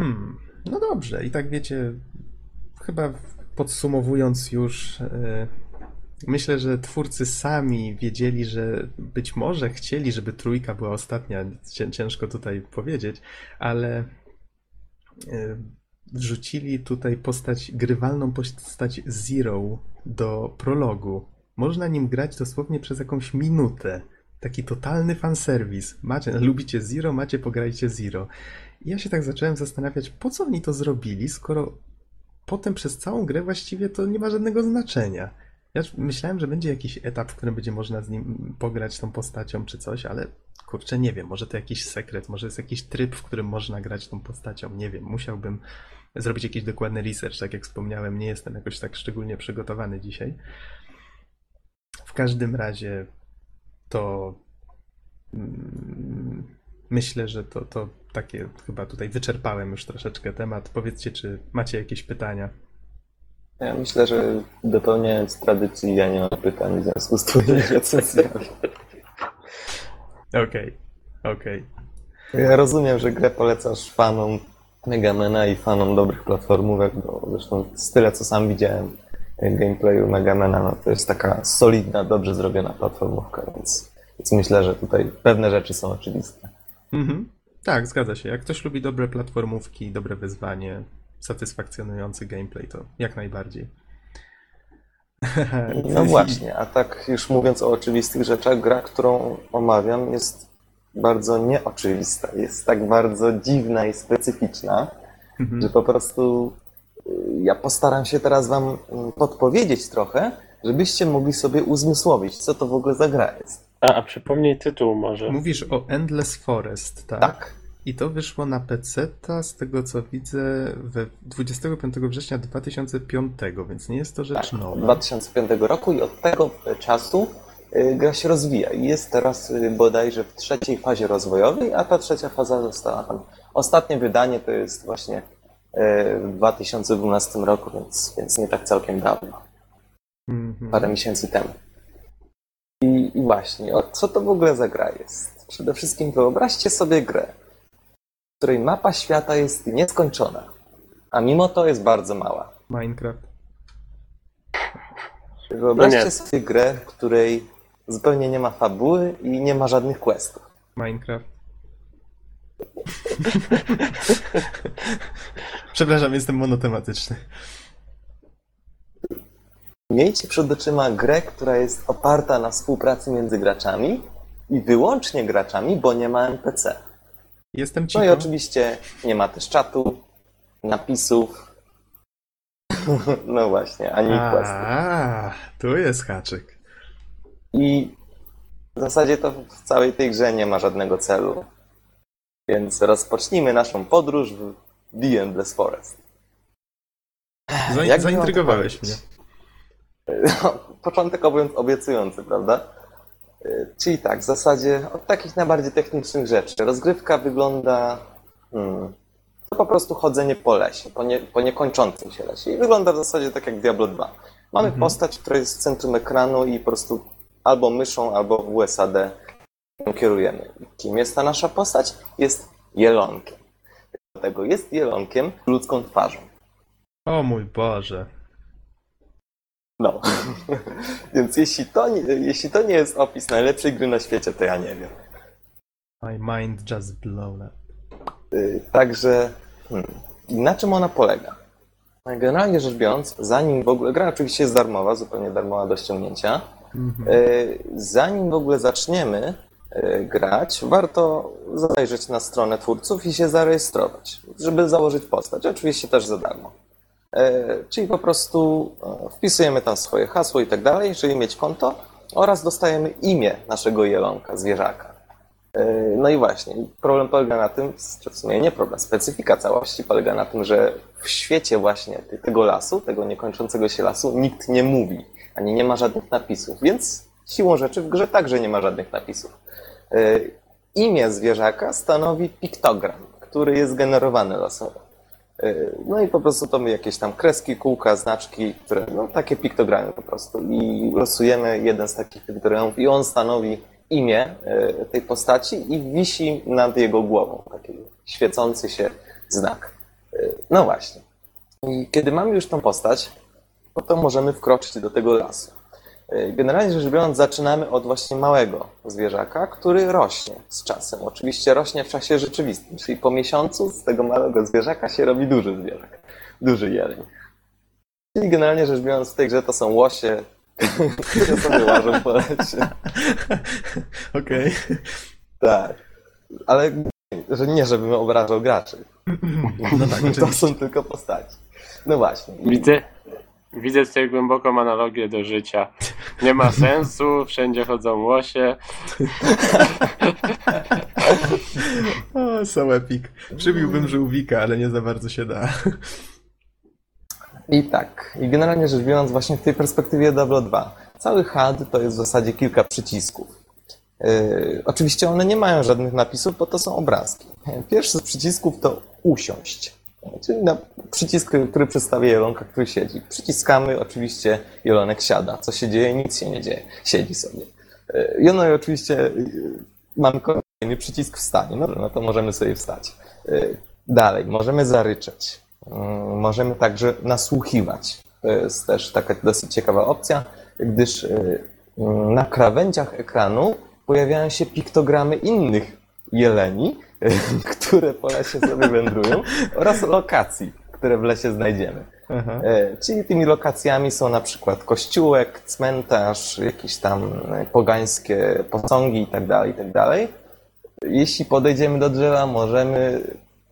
Hmm, no dobrze. I tak wiecie, chyba podsumowując już, e, myślę, że twórcy sami wiedzieli, że być może chcieli, żeby trójka była ostatnia. Cię- Ciężko tutaj powiedzieć, ale e, wrzucili tutaj postać, grywalną postać Zero do prologu. Można nim grać dosłownie przez jakąś minutę. Taki totalny fanserwis. Macie, lubicie Zero, macie, pograjcie Zero. I ja się tak zacząłem zastanawiać, po co oni to zrobili, skoro potem przez całą grę właściwie to nie ma żadnego znaczenia. Ja myślałem, że będzie jakiś etap, w którym będzie można z nim pograć tą postacią czy coś, ale kurczę, nie wiem, może to jakiś sekret, może jest jakiś tryb, w którym można grać tą postacią, nie wiem, musiałbym zrobić jakiś dokładny research, tak jak wspomniałem, nie jestem jakoś tak szczególnie przygotowany dzisiaj. W każdym razie to mm, myślę, że to, to takie chyba tutaj wyczerpałem już troszeczkę temat. Powiedzcie, czy macie jakieś pytania? Ja myślę, że dopełniając tradycji, ja nie mam pytań w związku z twoimi recenzjami. Okej, okej. Ja rozumiem, że grę polecasz fanom Megamena i fanom dobrych platformówek, bo zresztą z tyle, co sam widziałem gameplayu Megamena, no to jest taka solidna, dobrze zrobiona platformówka, więc, więc myślę, że tutaj pewne rzeczy są oczywiste. Mhm. Tak, zgadza się. Jak ktoś lubi dobre platformówki, dobre wyzwanie, satysfakcjonujący gameplay, to jak najbardziej. No właśnie, a tak już mówiąc o oczywistych rzeczach, gra, którą omawiam jest bardzo nieoczywista, jest tak bardzo dziwna i specyficzna, Mhm. że po prostu ja postaram się teraz wam mm, podpowiedzieć trochę, żebyście mogli sobie uzmysłowić, co to w ogóle za gra jest. A, a przypomnij tytuł może. Mówisz o Endless Forest, tak? Tak, I to wyszło na PC, z tego co widzę, we 25 września 2005, więc nie jest to rzecz tak, nowa. 2005 roku i od tego czasu y, gra się rozwija i jest teraz y, bodajże w trzeciej fazie rozwojowej, a ta trzecia faza została tam. Ostatnie wydanie to jest właśnie w 2012 roku, więc, więc nie tak całkiem dawno. Mhm. parę miesięcy temu. I, I właśnie, o co to w ogóle za gra jest? Przede wszystkim wyobraźcie sobie grę, w której mapa świata jest nieskończona, a mimo to jest bardzo mała. Minecraft. Wyobraźcie No sobie grę, w której zupełnie nie ma fabuły i nie ma żadnych questów. Minecraft. Przepraszam, jestem monotematyczny. Miejcie przed oczyma grę, która jest oparta na współpracy między graczami i wyłącznie graczami, bo nie ma NPC. Jestem No cicho. i oczywiście nie ma też czatu, napisów. No właśnie, ani. A, tu jest haczyk. I w zasadzie to w całej tej grze nie ma żadnego celu. Więc rozpocznijmy naszą podróż w The Endless Forest. Za, Jak zaintrygowałeś mnie. No, początek obie- obiecujący, prawda? Y, Czyli tak, w zasadzie od takich najbardziej technicznych rzeczy. Rozgrywka wygląda. Hmm, to po prostu chodzenie po lesie, po, nie, po niekończącym się lesie. I wygląda w zasadzie tak jak Diablo 2. Mamy Mhm. postać, która jest w centrum ekranu i po prostu albo myszą, albo w USAD kierujemy. Kim jest ta nasza postać? Jest jelonkiem. Dlatego jest jelonkiem ludzką twarzą. O mój Boże. No. Więc jeśli to, nie, jeśli to nie jest opis najlepszej gry na świecie, to ja nie wiem. My mind just blown up. Y, Także hmm, na czym ona polega? Generalnie rzecz biorąc, zanim w ogóle, gra oczywiście jest darmowa, zupełnie darmowa do ściągnięcia, Mhm. y, zanim w ogóle zaczniemy grać, warto zajrzeć na stronę twórców i się zarejestrować, żeby założyć postać, oczywiście też za darmo. Y, Czyli po prostu e, wpisujemy tam swoje hasło i tak dalej, żeby mieć konto oraz dostajemy imię naszego jelonka, zwierzaka. No i właśnie, problem polega na tym, czy w sumie nie problem, specyfika całości polega na tym, że w świecie właśnie tego lasu, tego niekończącego się lasu, nikt nie mówi, ani nie ma żadnych napisów, więc siłą rzeczy w grze także nie ma żadnych napisów. Yy, Imię zwierzaka stanowi piktogram, który jest generowany losowo. Yy, No i po prostu to my jakieś tam kreski, kółka, znaczki, które, no takie piktogramy po prostu. I losujemy jeden z takich piktogramów i on stanowi imię e, tej postaci i wisi nad jego głową, taki świecący się znak. E, No właśnie. I kiedy mamy już tą postać, no to możemy wkroczyć do tego lasu. E, Generalnie rzecz biorąc, zaczynamy od właśnie małego zwierzaka, który rośnie z czasem. Oczywiście rośnie w czasie rzeczywistym, czyli po miesiącu z tego małego zwierzaka się robi duży zwierzak, duży jeleń. Czyli generalnie rzecz biorąc, w tej grze to są łosie, które sobie łażą po lesie. Okej. Tak. Ale że nie, żebym obrażał graczy. No tak, to są tylko postaci. No właśnie. Widzę, widzę tutaj głęboką analogię do życia. Nie ma sensu, wszędzie chodzą łosie. O, so epic. Przybiłbym żółwika, ale nie za bardzo się da. I tak. I generalnie rzecz biorąc, właśnie w tej perspektywie Diablo 2, cały HUD to jest w zasadzie kilka przycisków. Yy, oczywiście one nie mają żadnych napisów, bo to są obrazki. Pierwszy z przycisków to usiąść. Czyli na przycisk, który przedstawia jelonka, który siedzi. Przyciskamy, oczywiście jelonek siada. Co się dzieje? Nic się nie dzieje. Siedzi sobie. Yy, I oczywiście yy, mamy kolejny przycisk wstanie. No, no to możemy sobie wstać. Yy, Dalej, możemy zaryczeć. Yy, Możemy także nasłuchiwać. To jest też taka dosyć ciekawa opcja, gdyż na krawędziach ekranu pojawiają się piktogramy innych jeleni, które po lesie sobie wędrują, oraz lokacji, które w lesie znajdziemy. Aha. E, Czyli tymi lokacjami są na przykład kościółek, cmentarz, jakieś tam e, pogańskie posągi itd., itd. Jeśli podejdziemy do drzewa, możemy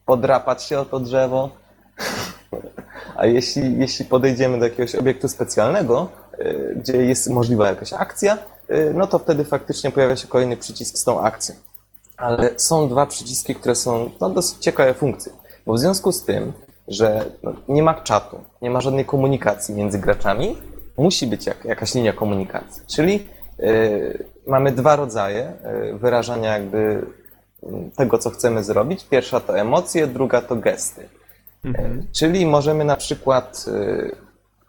podrapać się o to drzewo. A jeśli, jeśli podejdziemy do jakiegoś obiektu specjalnego, e, gdzie jest możliwa jakaś akcja, no to wtedy faktycznie pojawia się kolejny przycisk z tą akcją. Ale są dwa przyciski, które są no, dosyć ciekawe funkcje. Bo w związku z tym, że no, nie ma czatu, nie ma żadnej komunikacji między graczami, musi być jak, jakaś linia komunikacji. Czyli y, mamy dwa rodzaje y, wyrażania jakby y, tego, co chcemy zrobić. Pierwsza to emocje, druga to gesty. Mhm. Czyli możemy na przykład y,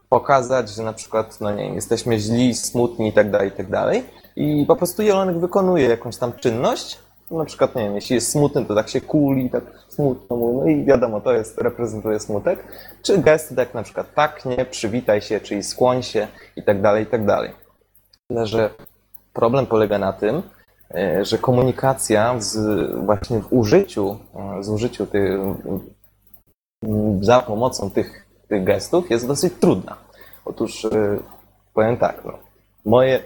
pokazać, że na przykład, no nie wiem, jesteśmy źli, smutni i tak dalej, i tak dalej. I po prostu jelonek wykonuje jakąś tam czynność. Na przykład, nie wiem, jeśli jest smutny, to tak się kuli, tak smutno mówi, no i wiadomo, to jest, reprezentuje smutek. Czy gesty, tak na przykład tak, nie, przywitaj się, czyli skłoń się i tak dalej, i tak dalej. Tyle, że problem polega na tym, e, że komunikacja z, właśnie w użyciu, e, z użyciu tych, za pomocą tych, tych gestów jest dosyć trudna. Otóż y, Powiem tak, no. Moje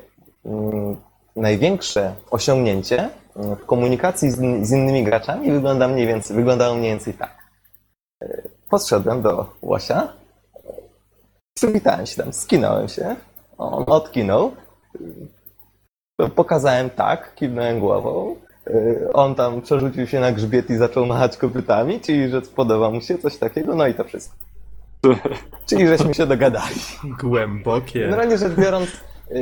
mm, największe osiągnięcie w komunikacji z, in- z innymi graczami wygląda mniej więcej, wyglądało mniej więcej tak. E, Podszedłem do Łosia, przywitałem się tam, skinąłem się, on odkinął, y, pokazałem tak, kiwnąłem głową, on tam przerzucił się na grzbiet i zaczął machać kopytami, czyli że podoba mu się coś takiego, no i to wszystko. Czyli żeśmy się dogadali. Głębokie. Generalnie rzecz biorąc,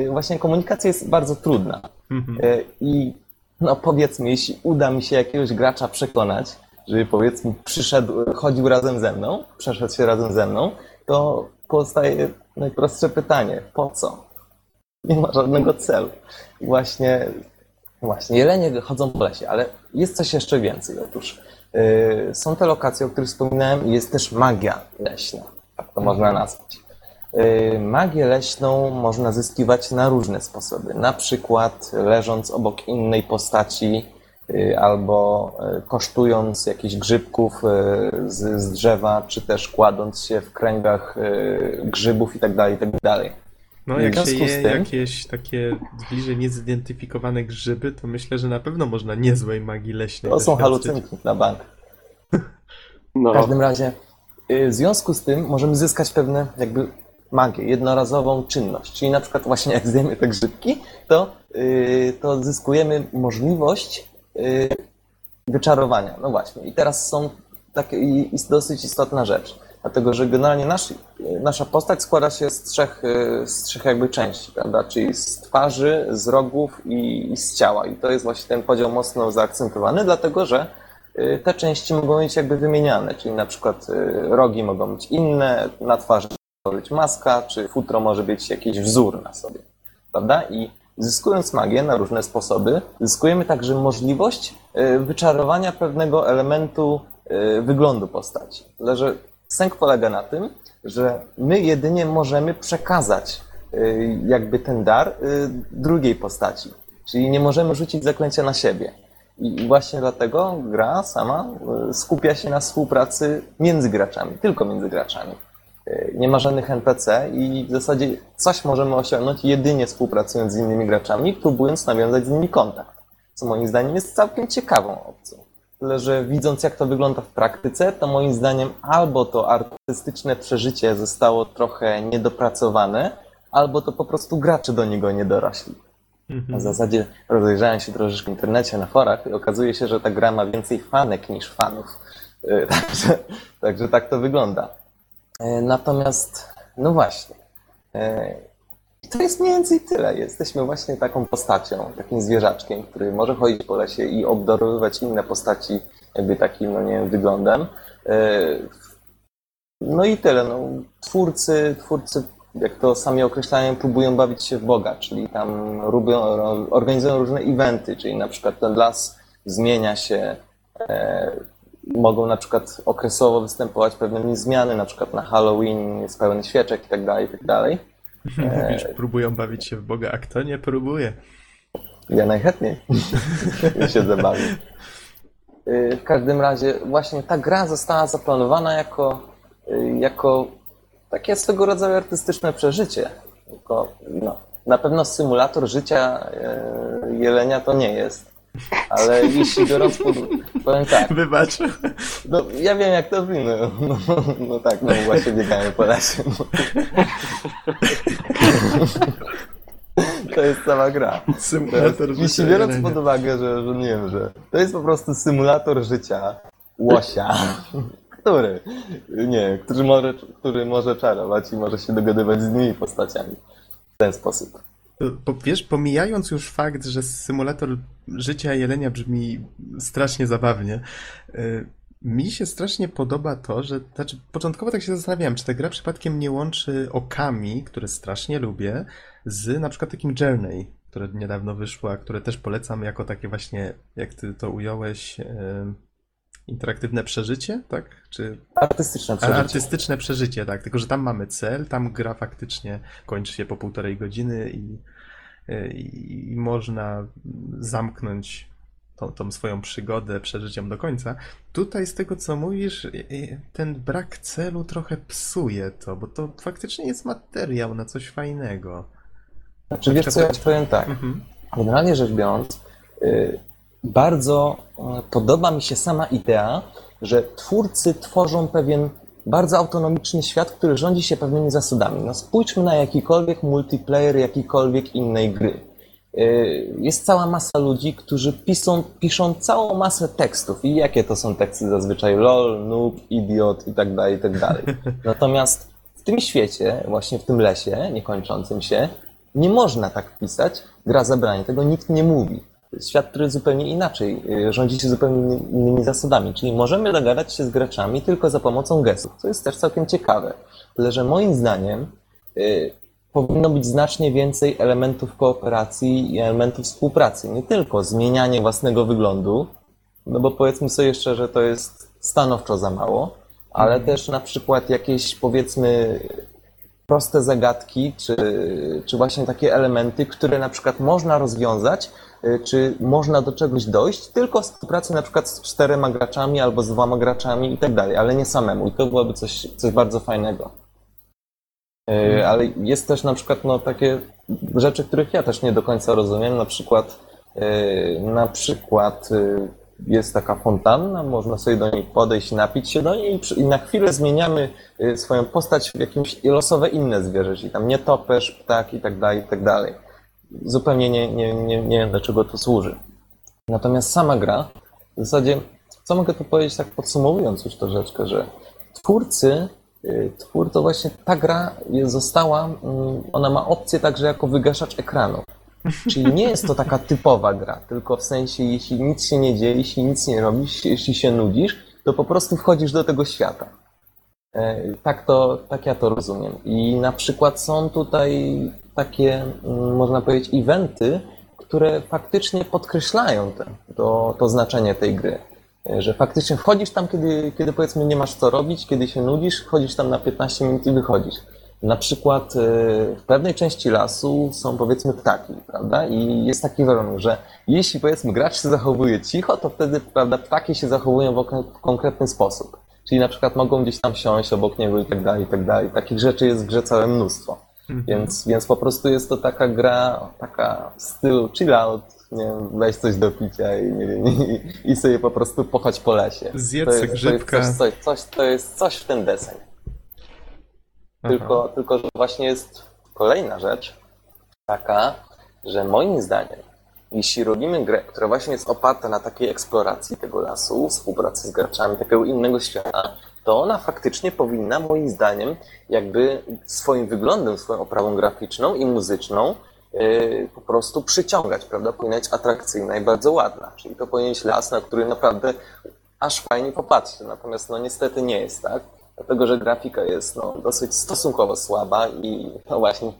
właśnie komunikacja jest bardzo trudna. Mhm. I no powiedzmy, jeśli uda mi się jakiegoś gracza przekonać, żeby powiedzmy przyszedł, chodził razem ze mną, przeszedł się razem ze mną, to powstaje najprostsze pytanie, po co? Nie ma żadnego celu. I właśnie, właśnie jelenie chodzą po lesie, ale jest coś jeszcze więcej. Otóż y, są te lokacje, o których wspominałem jest też magia leśna, tak to można nazwać. Y, Magię leśną można zyskiwać na różne sposoby. Na przykład leżąc obok innej postaci, y, albo y, kosztując jakichś grzybków z, z drzewa, czy też kładąc się w kręgach grzybów itd. itd. No, w jak się związku z je tym- jakieś takie bliżej niezidentyfikowane grzyby, to myślę, że na pewno można niezłej magii leśnej To są halucynki na bank. No, W każdym razie, w związku z tym możemy zyskać pewne jakby magię, jednorazową czynność. Czyli na przykład właśnie jak zjemy te grzybki, to, y, to zyskujemy możliwość y, wyczarowania. No właśnie. I teraz są takie jest dosyć istotna rzecz. Dlatego, że generalnie nasz, nasza postać składa się z trzech, y, z trzech jakby części, prawda? Czyli z twarzy, z rogów i, i z ciała. I to jest właśnie ten podział mocno zaakcentowany, dlatego że y, te części mogą być jakby wymieniane, czyli na przykład y, rogi mogą być inne, na twarzy być maska, czy futro może być jakiś wzór na sobie, prawda? I zyskując magię na różne sposoby, zyskujemy także możliwość y, wyczarowania pewnego elementu y, wyglądu postaci. Tyle, że sęk polega na tym, że my jedynie możemy przekazać y, jakby ten dar drugiej postaci, czyli nie możemy rzucić zaklęcia na siebie. I właśnie dlatego gra sama skupia się na współpracy między graczami, tylko między graczami. Y, Nie ma żadnych NPC i w zasadzie coś możemy osiągnąć jedynie współpracując z innymi graczami, próbując nawiązać z nimi kontakt. Co moim zdaniem jest całkiem ciekawą opcją. Tyle, że widząc jak to wygląda w praktyce, to moim zdaniem albo to artystyczne przeżycie zostało trochę niedopracowane, albo to po prostu gracze do niego nie dorośli. Na Mhm. zasadzie rozejrzałem się troszeczkę w internecie, na forach i okazuje się, że ta gra ma więcej fanek niż fanów. Y, Także, także tak to wygląda. Y, Natomiast, no właśnie. I to jest mniej więcej tyle. Jesteśmy właśnie taką postacią, takim zwierzaczkiem, który może chodzić po lesie i obdarowywać inne postaci jakby takim, no nie wiem, wyglądem. Y, No i tyle. No, twórcy, twórcy, jak to sami określają, próbują bawić się w Boga, czyli tam robią, organizują różne eventy, czyli na przykład ten las zmienia się, e, mogą na przykład okresowo występować pewne zmiany, na przykład na Halloween jest pełen świeczek i tak dalej, i tak dalej. Mówisz, próbują bawić się w Boga, a kto nie próbuje? Ja najchętniej się zabawił. Y, W każdym razie właśnie ta gra została zaplanowana jako, y, jako takie swego rodzaju artystyczne przeżycie. Tylko, no, na pewno symulator życia jelenia to nie jest. Ale jeśli biorąc pod... Powiem tak, Wybacz. no, ja wiem jak to brzmi. No, no, tak, no właśnie biegamy po lesie. No. To jest cała gra. Symulator Jeśli życia biorąc jelenia. pod uwagę, że, że nie wiem, że to jest po prostu symulator życia łosia, który, nie który może, który może czarować i może się dogadywać z innymi postaciami w ten sposób. Wiesz, pomijając już fakt, że symulator życia jelenia brzmi strasznie zabawnie, y, mi się strasznie podoba to, że, znaczy, początkowo tak się zastanawiałem, czy ta gra przypadkiem nie łączy okami, które strasznie lubię, z na przykład takim Journey, które niedawno wyszło, a które też polecam jako takie właśnie, jak ty to ująłeś, interaktywne przeżycie, tak? Czy Artystyczne przeżycie. Artystyczne przeżycie, tak. Tylko, że tam mamy cel, tam gra faktycznie kończy się po półtorej godziny i, i, i można zamknąć tą, tą swoją przygodę przeżyciem do końca. Tutaj, z tego co mówisz, ten brak celu trochę psuje to, bo to faktycznie jest materiał na coś fajnego. Znaczy, wiesz co, ja ci powiem tak. Mhm. Generalnie rzecz biorąc, y, bardzo y, podoba mi się sama idea, że twórcy tworzą pewien bardzo autonomiczny świat, który rządzi się pewnymi zasadami. No spójrzmy na jakikolwiek multiplayer jakikolwiek innej gry. Y, Jest cała masa ludzi, którzy piszą, piszą całą masę tekstów. I jakie to są teksty zazwyczaj? LOL, noob, idiot i tak dalej, i tak dalej. Natomiast w tym świecie, właśnie w tym lesie niekończącym się, nie można tak pisać. Gra zabranie, tego nikt nie mówi. Świat, który zupełnie inaczej y, rządzi się zupełnie innymi zasadami. Czyli możemy dogadać się z graczami tylko za pomocą gestów, co jest też całkiem ciekawe. Tyle, że moim zdaniem y, powinno być znacznie więcej elementów kooperacji i elementów współpracy. Nie tylko zmienianie własnego wyglądu, no bo powiedzmy sobie szczerze, to jest stanowczo za mało, ale też na przykład jakieś powiedzmy proste zagadki, czy, czy właśnie takie elementy, które na przykład można rozwiązać, y, czy można do czegoś dojść, tylko w współpracy na przykład z czterema graczami albo z dwoma graczami i tak dalej, ale nie samemu. I to byłoby coś, coś bardzo fajnego. Y, Ale jest też na przykład no, takie rzeczy, których ja też nie do końca rozumiem. Na przykład, y, na przykład jest taka fontanna, można sobie do niej podejść, napić się do niej i na chwilę zmieniamy y, swoją postać w jakieś losowe inne zwierzę, czyli tam nietoperz, ptak i tak dalej, i tak dalej. Zupełnie nie, nie, nie, nie wiem, do czego to służy. Natomiast sama gra, w zasadzie, co mogę tu powiedzieć tak podsumowując już troszeczkę, że twórcy, y, twór to właśnie ta gra została, mm, ona ma opcję także jako wygaszacz ekranu. Czyli nie jest to taka typowa gra, tylko w sensie, jeśli nic się nie dzieje, jeśli nic nie robisz, jeśli się nudzisz, to po prostu wchodzisz do tego świata. E, Tak to, tak ja to rozumiem. I na przykład są tutaj takie, mm, można powiedzieć, eventy, które faktycznie podkreślają te, to, to znaczenie tej gry. E, Że faktycznie wchodzisz tam, kiedy, kiedy powiedzmy nie masz co robić, kiedy się nudzisz, wchodzisz tam na 15 minut i wychodzisz. Na przykład e, w pewnej części lasu są powiedzmy ptaki, prawda? I jest taki warunek, że jeśli powiedzmy gracz się zachowuje cicho, to wtedy prawda, ptaki się zachowują w konkretny sposób. Czyli na przykład mogą gdzieś tam siąść obok niego i tak dalej, i tak dalej. Takich rzeczy jest w grze całe mnóstwo. Więc, więc po prostu jest to taka gra, taka w stylu chill out, nie wiem, weź coś do picia i, nie wiem, i, i sobie po prostu pochodź po lesie. Zjedz to jest, grzybka. To jest coś, coś, coś, to jest coś w ten deseń. Tylko, tylko, że właśnie jest kolejna rzecz taka, że moim zdaniem, jeśli robimy grę, która właśnie jest oparta na takiej eksploracji tego lasu, współpracy z graczami, takiego innego świata, to ona faktycznie powinna, moim zdaniem, jakby swoim wyglądem, swoją oprawą graficzną i muzyczną yy, po prostu przyciągać, prawda? Powinna być atrakcyjna i bardzo ładna. Czyli to powinien być las, na który naprawdę aż fajnie popatrzy. Natomiast no niestety nie jest tak, dlatego że grafika jest no, dosyć stosunkowo słaba i no właśnie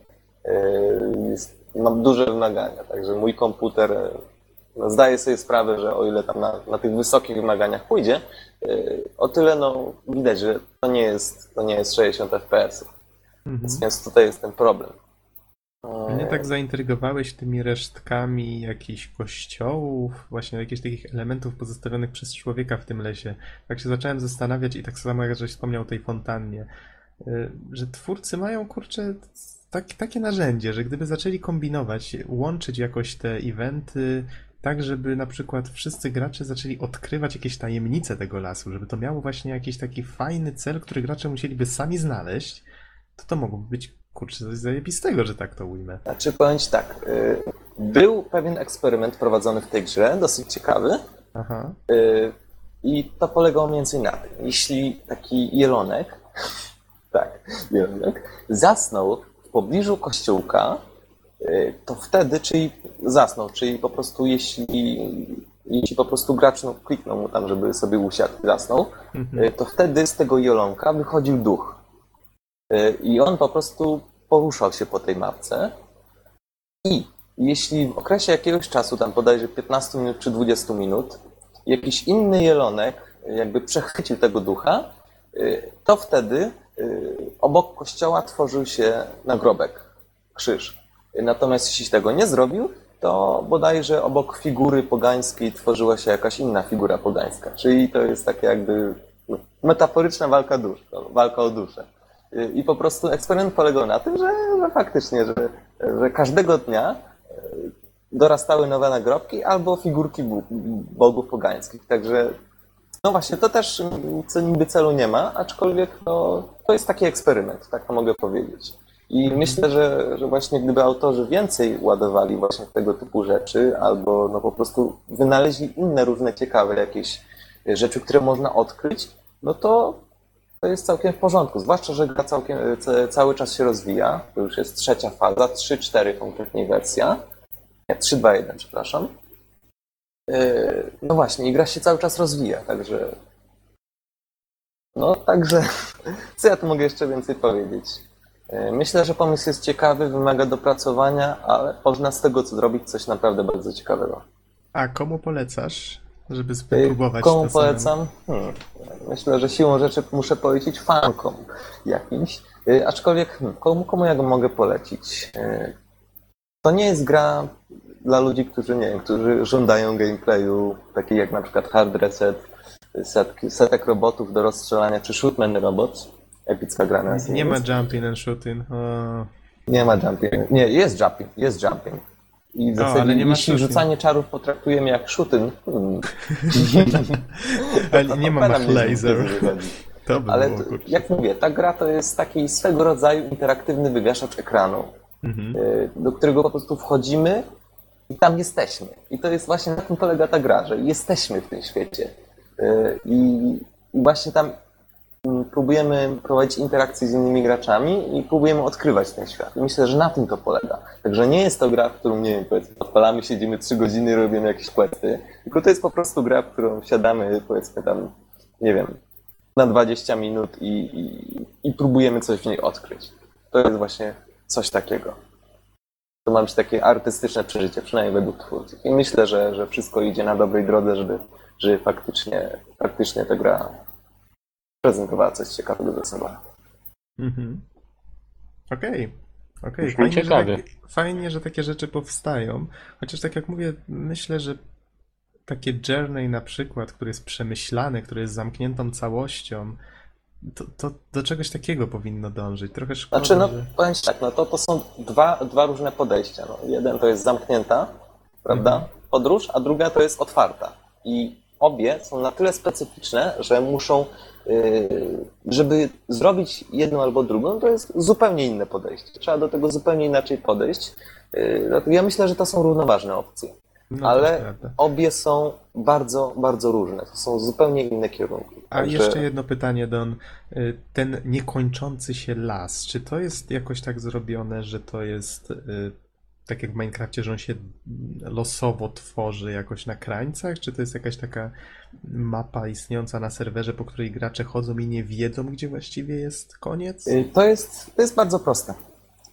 yy, jest, mam duże wymagania. Także mój komputer yy, no, zdaje sobie sprawę, że o ile tam na, na tych wysokich wymaganiach pójdzie, yy, o tyle no, widać, że to nie jest, to nie jest 60 fps. Mhm. Więc tutaj jest ten problem. Mnie tak zaintrygowałeś tymi resztkami jakichś kościołów, właśnie jakichś takich elementów pozostawionych przez człowieka w tym lesie. Tak się zacząłem zastanawiać i tak samo jak żeś wspomniał o tej fontannie, y, że twórcy mają, kurczę, tak, takie narzędzie, że gdyby zaczęli kombinować, łączyć jakoś te eventy, tak żeby na przykład wszyscy gracze zaczęli odkrywać jakieś tajemnice tego lasu, żeby to miało właśnie jakiś taki fajny cel, który gracze musieliby sami znaleźć, to to mogłoby być, kurczę, coś zajebistego, że tak to ujmę. Znaczy powiem ci tak, yy, był pewien eksperyment prowadzony w tej grze, dosyć ciekawy, Aha. yy, i to polegało mniej więcej na tym. Jeśli taki jelonek, tak, jelonek, zasnął w pobliżu kościółka, yy, to wtedy, czyli zasnął, czyli po prostu jeśli, jeśli po prostu gracz no, kliknął mu tam, żeby sobie usiadł i zasnął, yy, to wtedy z tego jelonka wychodził duch. Yy, I on po prostu poruszał się po tej mapce i jeśli w okresie jakiegoś czasu, tam bodajże 15 minut czy 20 minut, jakiś inny jelonek jakby przechwycił tego ducha, y, to wtedy y, obok kościoła tworzył się nagrobek, krzyż. Natomiast jeśli tego nie zrobił, to bodajże obok figury pogańskiej tworzyła się jakaś inna figura pogańska. Czyli to jest takie jakby no, metaforyczna walka dusz, walka o duszę. I po prostu eksperyment polegał na tym, że, że faktycznie, że że każdego dnia e, dorastały nowe nagrobki albo figurki bogów pogańskich. Także no właśnie, to też mm, niby celu nie ma, aczkolwiek no, to jest taki eksperyment, tak to mogę powiedzieć. I myślę, że, że właśnie gdyby autorzy więcej ładowali właśnie tego typu rzeczy, albo no po prostu wynaleźli inne różne ciekawe jakieś rzeczy, które można odkryć, no to to jest całkiem w porządku. Zwłaszcza, że gra całkiem, ca- cały czas się rozwija. To już jest trzecia faza, 3-4 konkretnie wersja. Nie, 3-2-1, przepraszam. Yy, No właśnie, i gra się cały czas rozwija, także. No, także. Co ja tu mogę jeszcze więcej powiedzieć? Yy, Myślę, że pomysł jest ciekawy, wymaga dopracowania, ale można z tego co zrobić coś naprawdę bardzo ciekawego. A komu polecasz, żeby spróbować Komu polecam? Hmm. Myślę, że siłą rzeczy muszę polecić fankom jakimś. Yy, Aczkolwiek hmm, komu, komu ja go mogę polecić? Yy, To nie jest gra dla ludzi, którzy nie wiem, którzy żądają gameplayu, takiej jak na przykład Hard Reset, setki, setek robotów do rozstrzelania, czy Shootman Robot. Epicka gra na Nie ma jumping and shooting. O, nie ma jumping. Nie, jest jumping, jest jumping. I w O, zasadzie, ale nie jeśli rzucanie czarów potraktujemy jak hmm, ale nie ma Fajna mnie mach laser. To by Ale było, to, jak mówię, ta gra to jest taki swego rodzaju interaktywny wywiaszacz ekranu, Mhm. y, do którego po prostu wchodzimy i tam jesteśmy. I to jest właśnie na tym polega ta gra, że jesteśmy w tym świecie. Y, I, i właśnie tam próbujemy prowadzić interakcje z innymi graczami i próbujemy odkrywać ten świat. Myślę, że na tym to polega. Także nie jest to gra, w którą, nie wiem, powiedzmy, odpalamy, siedzimy trzy godziny, robimy jakieś questy, tylko to jest po prostu gra, w którą siadamy, powiedzmy tam, nie wiem, na 20 minut i, i, i próbujemy coś w niej odkryć. To jest właśnie coś takiego. To ma być takie artystyczne przeżycie, przynajmniej według twórców. I myślę, że, że wszystko idzie na dobrej drodze, żeby, żeby faktycznie, faktycznie ta gra prezentowała coś ciekawego ze sobą. Mhm. Okej. Okej, Brzmi fajnie, że tak, fajnie, że takie rzeczy powstają. Chociaż tak jak mówię, myślę, że takie journey na przykład, które jest przemyślane, które jest zamkniętą całością, to, to do czegoś takiego powinno dążyć. Trochę szkoda, Znaczy, no że... powiem ci tak, no to, to są dwa, dwa różne podejścia. No, jeden to jest zamknięta, prawda, podróż, a druga to jest otwarta. I obie są na tyle specyficzne, że muszą, żeby zrobić jedną albo drugą, to jest zupełnie inne podejście. Trzeba do tego zupełnie inaczej podejść. Dlatego ja myślę, że to są równoważne opcje. No, ale obie są bardzo, bardzo różne. To są zupełnie inne kierunki. A Także- jeszcze jedno pytanie, Don. Y, Ten niekończący się las, czy to jest jakoś tak zrobione, że to jest y, tak jak w Minecrafcie, że on się losowo tworzy jakoś na krańcach? Czy to jest jakaś taka mapa istniejąca na serwerze, po której gracze chodzą i nie wiedzą, gdzie właściwie jest koniec? Y, To jest, to jest bardzo proste.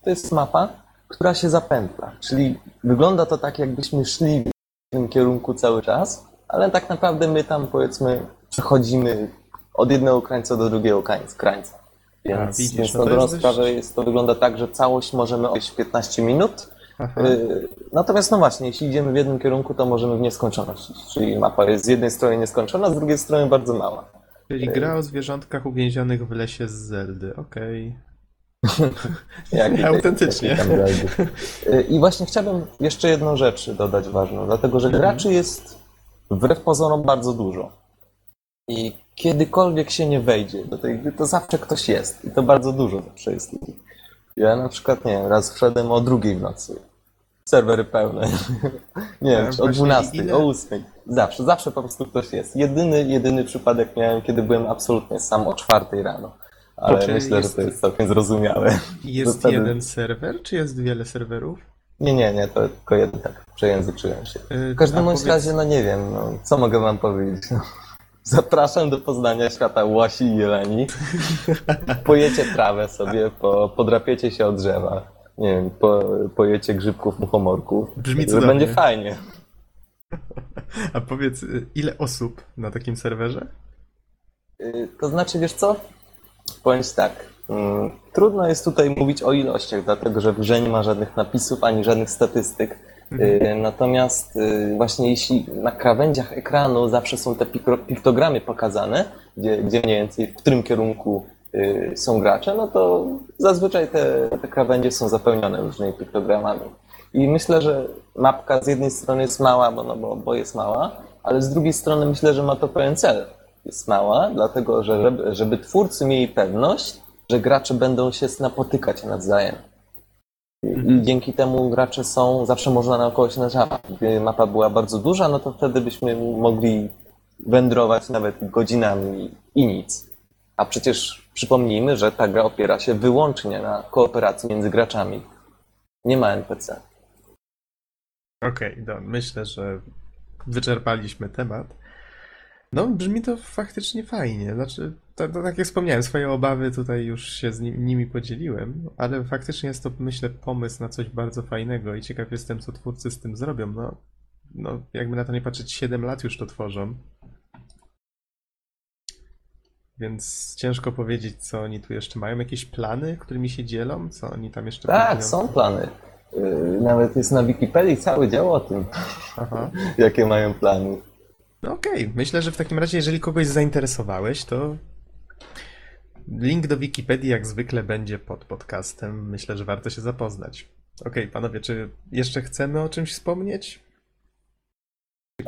To jest mapa, która się zapętla. Czyli wygląda to tak, jakbyśmy szli w tym kierunku cały czas, ale tak naprawdę my tam powiedzmy przechodzimy od jednego krańca do drugiego krańca. Więc, widzisz, więc na dobrą sprawę jest, to wygląda tak, że całość możemy odejść w 15 minut. Aha. Y, Natomiast no właśnie, jeśli idziemy w jednym kierunku, to możemy w nieskończoność. Czyli mapa jest z jednej strony nieskończona, z drugiej strony bardzo mała. Czyli gra o zwierzątkach uwięzionych w lesie z Zeldy. Okej. Jak Autentycznie. jak Zeldy. Y, I właśnie chciałbym jeszcze jedną rzecz dodać ważną, dlatego że graczy jest wbrew pozorom bardzo dużo. I kiedykolwiek się nie wejdzie do tej gry, to zawsze ktoś jest. I to bardzo dużo zawsze jest ludzi. Ja na przykład, nie wiem, raz wszedłem o drugiej w nocy. Serwery pełne. nie wiem, czy o właśnie 12, ile- o 8. Zawsze, zawsze po prostu ktoś jest. Jedyny, jedyny przypadek miałem, kiedy byłem absolutnie sam o 4 rano. Ale Czy myślę, jest- że to jest całkiem zrozumiałe. Jest wtedy- jeden serwer, czy jest wiele serwerów? Nie, nie, nie, to tylko jeden tak, przejęzyczyłem się. Y, W każdym bądź powiedz- razie, no nie wiem, no, co mogę wam powiedzieć. No. Zapraszam do poznania świata łosi i jeleni. Pojecie trawę sobie, po, podrapiecie się od drzewa. Nie wiem, po, pojecie grzybków, muchomorków. Brzmi cudownie. Będzie fajnie. A powiedz, y, ile osób na takim serwerze? Y, To znaczy, wiesz co? Powiem tak. mm, Trudno jest tutaj mówić o ilościach, dlatego że w grze nie ma żadnych napisów ani żadnych statystyk. Y, Natomiast y, właśnie jeśli na krawędziach ekranu zawsze są te piktogramy pokazane, gdzie, gdzie mniej więcej w którym kierunku y, są gracze, no to zazwyczaj te, te krawędzie są zapełnione różnymi piktogramami. I myślę, że mapka z jednej strony jest mała, bo, no, bo, bo jest mała, ale z drugiej strony myślę, że ma to pewien cel. Jest mała, dlatego że żeby, żeby twórcy mieli pewność, że gracze będą się napotykać nawzajem. I dzięki temu gracze są, zawsze można na kogoś narzekać. Gdyby mapa była bardzo duża, no to wtedy byśmy mogli wędrować nawet godzinami i nic. A przecież przypomnijmy, że ta gra opiera się wyłącznie na kooperacji między graczami. Nie ma NPC. Okej, no, myślę, że wyczerpaliśmy temat. No, brzmi to faktycznie fajnie. Znaczy, to, to tak jak wspomniałem, swoje obawy tutaj już się z ni- nimi podzieliłem, ale faktycznie jest to, myślę, pomysł na coś bardzo fajnego i ciekaw jestem, co twórcy z tym zrobią. No, no jakby na to nie patrzeć, 7 lat już to tworzą. Więc ciężko powiedzieć, co oni tu jeszcze mają. Jakieś plany, którymi się dzielą? Co oni tam jeszcze Tak, planują? są plany. Yy, Nawet jest na Wikipedii cały dział o tym, Aha. jakie mają plany. No okej, myślę, że w takim razie, jeżeli kogoś zainteresowałeś, to link do Wikipedii jak zwykle będzie pod podcastem. Myślę, że warto się zapoznać. Okej, panowie, czy jeszcze chcemy o czymś wspomnieć?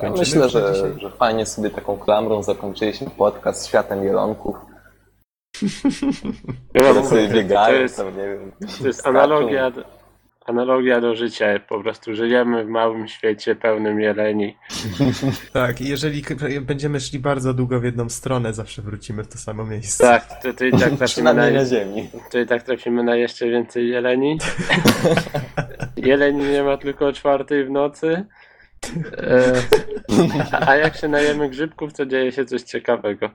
Ja myślę, że, dzisiaj? że fajnie sobie taką klamrą zakończyliśmy podcast Światem Jelonków. Ja sobie to biegają, jest, tam nie wiem. to jest analogia, analogia do życia. Po prostu żyjemy w małym świecie pełnym jeleni. Tak, i jeżeli będziemy szli bardzo długo w jedną stronę, zawsze wrócimy w to samo miejsce. Tak, to, to i tak trafimy na, na ziemi. to i tak trafimy na jeszcze więcej jeleni. Jeleni nie ma tylko o czwartej w nocy. E, a- jak się najemy grzybków, to dzieje się coś ciekawego.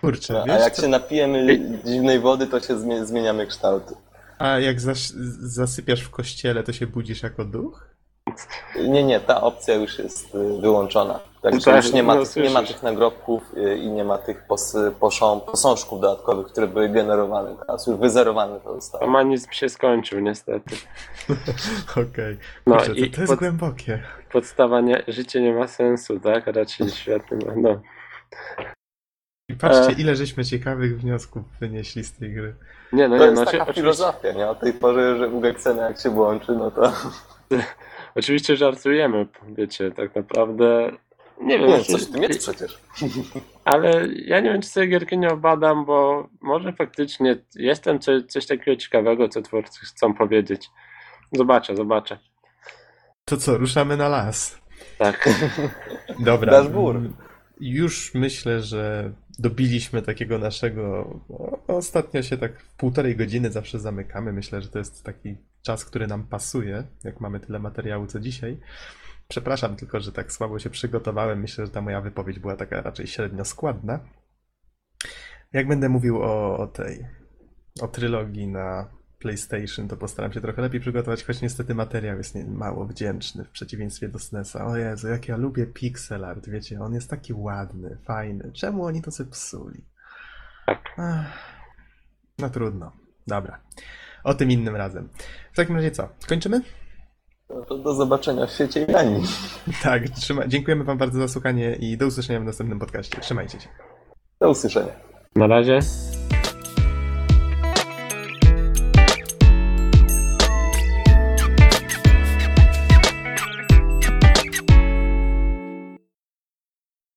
Kurczę, No, a wiesz, jak co- się napijemy dziwnej wody, to się zmie- zmieniamy kształty. A jak zaś, zasypiasz w kościele, to się budzisz jako duch? Nie, nie, ta opcja już jest y, wyłączona. Także Tak, już nie ma, no, tych, nie ma słyszysz. tych nagrobków y, i nie ma tych pos, poszą, posążków dodatkowych, które były generowane. Teraz już wyzerowane to zostało. Humanizm się skończył niestety. Okej. No Kurczę, i to, to jest pod- głębokie. Podstawa nie, życie nie ma sensu, tak? Raczej świat nie ma. No. I patrzcie, E. ile żeśmy ciekawych wniosków wynieśli z tej gry. Nie, no To nie, jest no, taka oczywiście, filozofia, nie? O tej porze, że Ugexena jak się włączy, no to... oczywiście żartujemy, wiecie, tak naprawdę. Nie wiem, Nie, coś w tym jest przecież. ale ja nie wiem, czy sobie gierki nie obadam, bo może faktycznie jest tam coś, coś takiego ciekawego, co twórcy chcą powiedzieć. Zobaczę, zobaczę. To co, ruszamy na las. Tak. Dobra. Dashboard. mm, Już myślę, że dobiliśmy takiego naszego. no, Ostatnio się tak w półtorej godziny zawsze zamykamy. Myślę, że to jest taki czas, który nam pasuje, jak mamy tyle materiału co dzisiaj. Przepraszam tylko, że tak słabo się przygotowałem. Myślę, że ta moja wypowiedź była taka raczej średnio składna. Jak będę mówił o, o tej, o trylogii na PlayStation, to postaram się trochę lepiej przygotować, choć niestety materiał jest mało wdzięczny w przeciwieństwie do SNESa. O Jezu, jak ja lubię pixel art, wiecie, on jest taki ładny, fajny. Czemu oni to zepsuli? Tak. Ach, no trudno. Dobra. O tym innym razem. W takim razie co? Kończymy? No to do zobaczenia w świecie grani. Tak, trzyma... dziękujemy Wam bardzo za słuchanie i do usłyszenia w następnym podcaście. Trzymajcie się. Do usłyszenia. Na razie.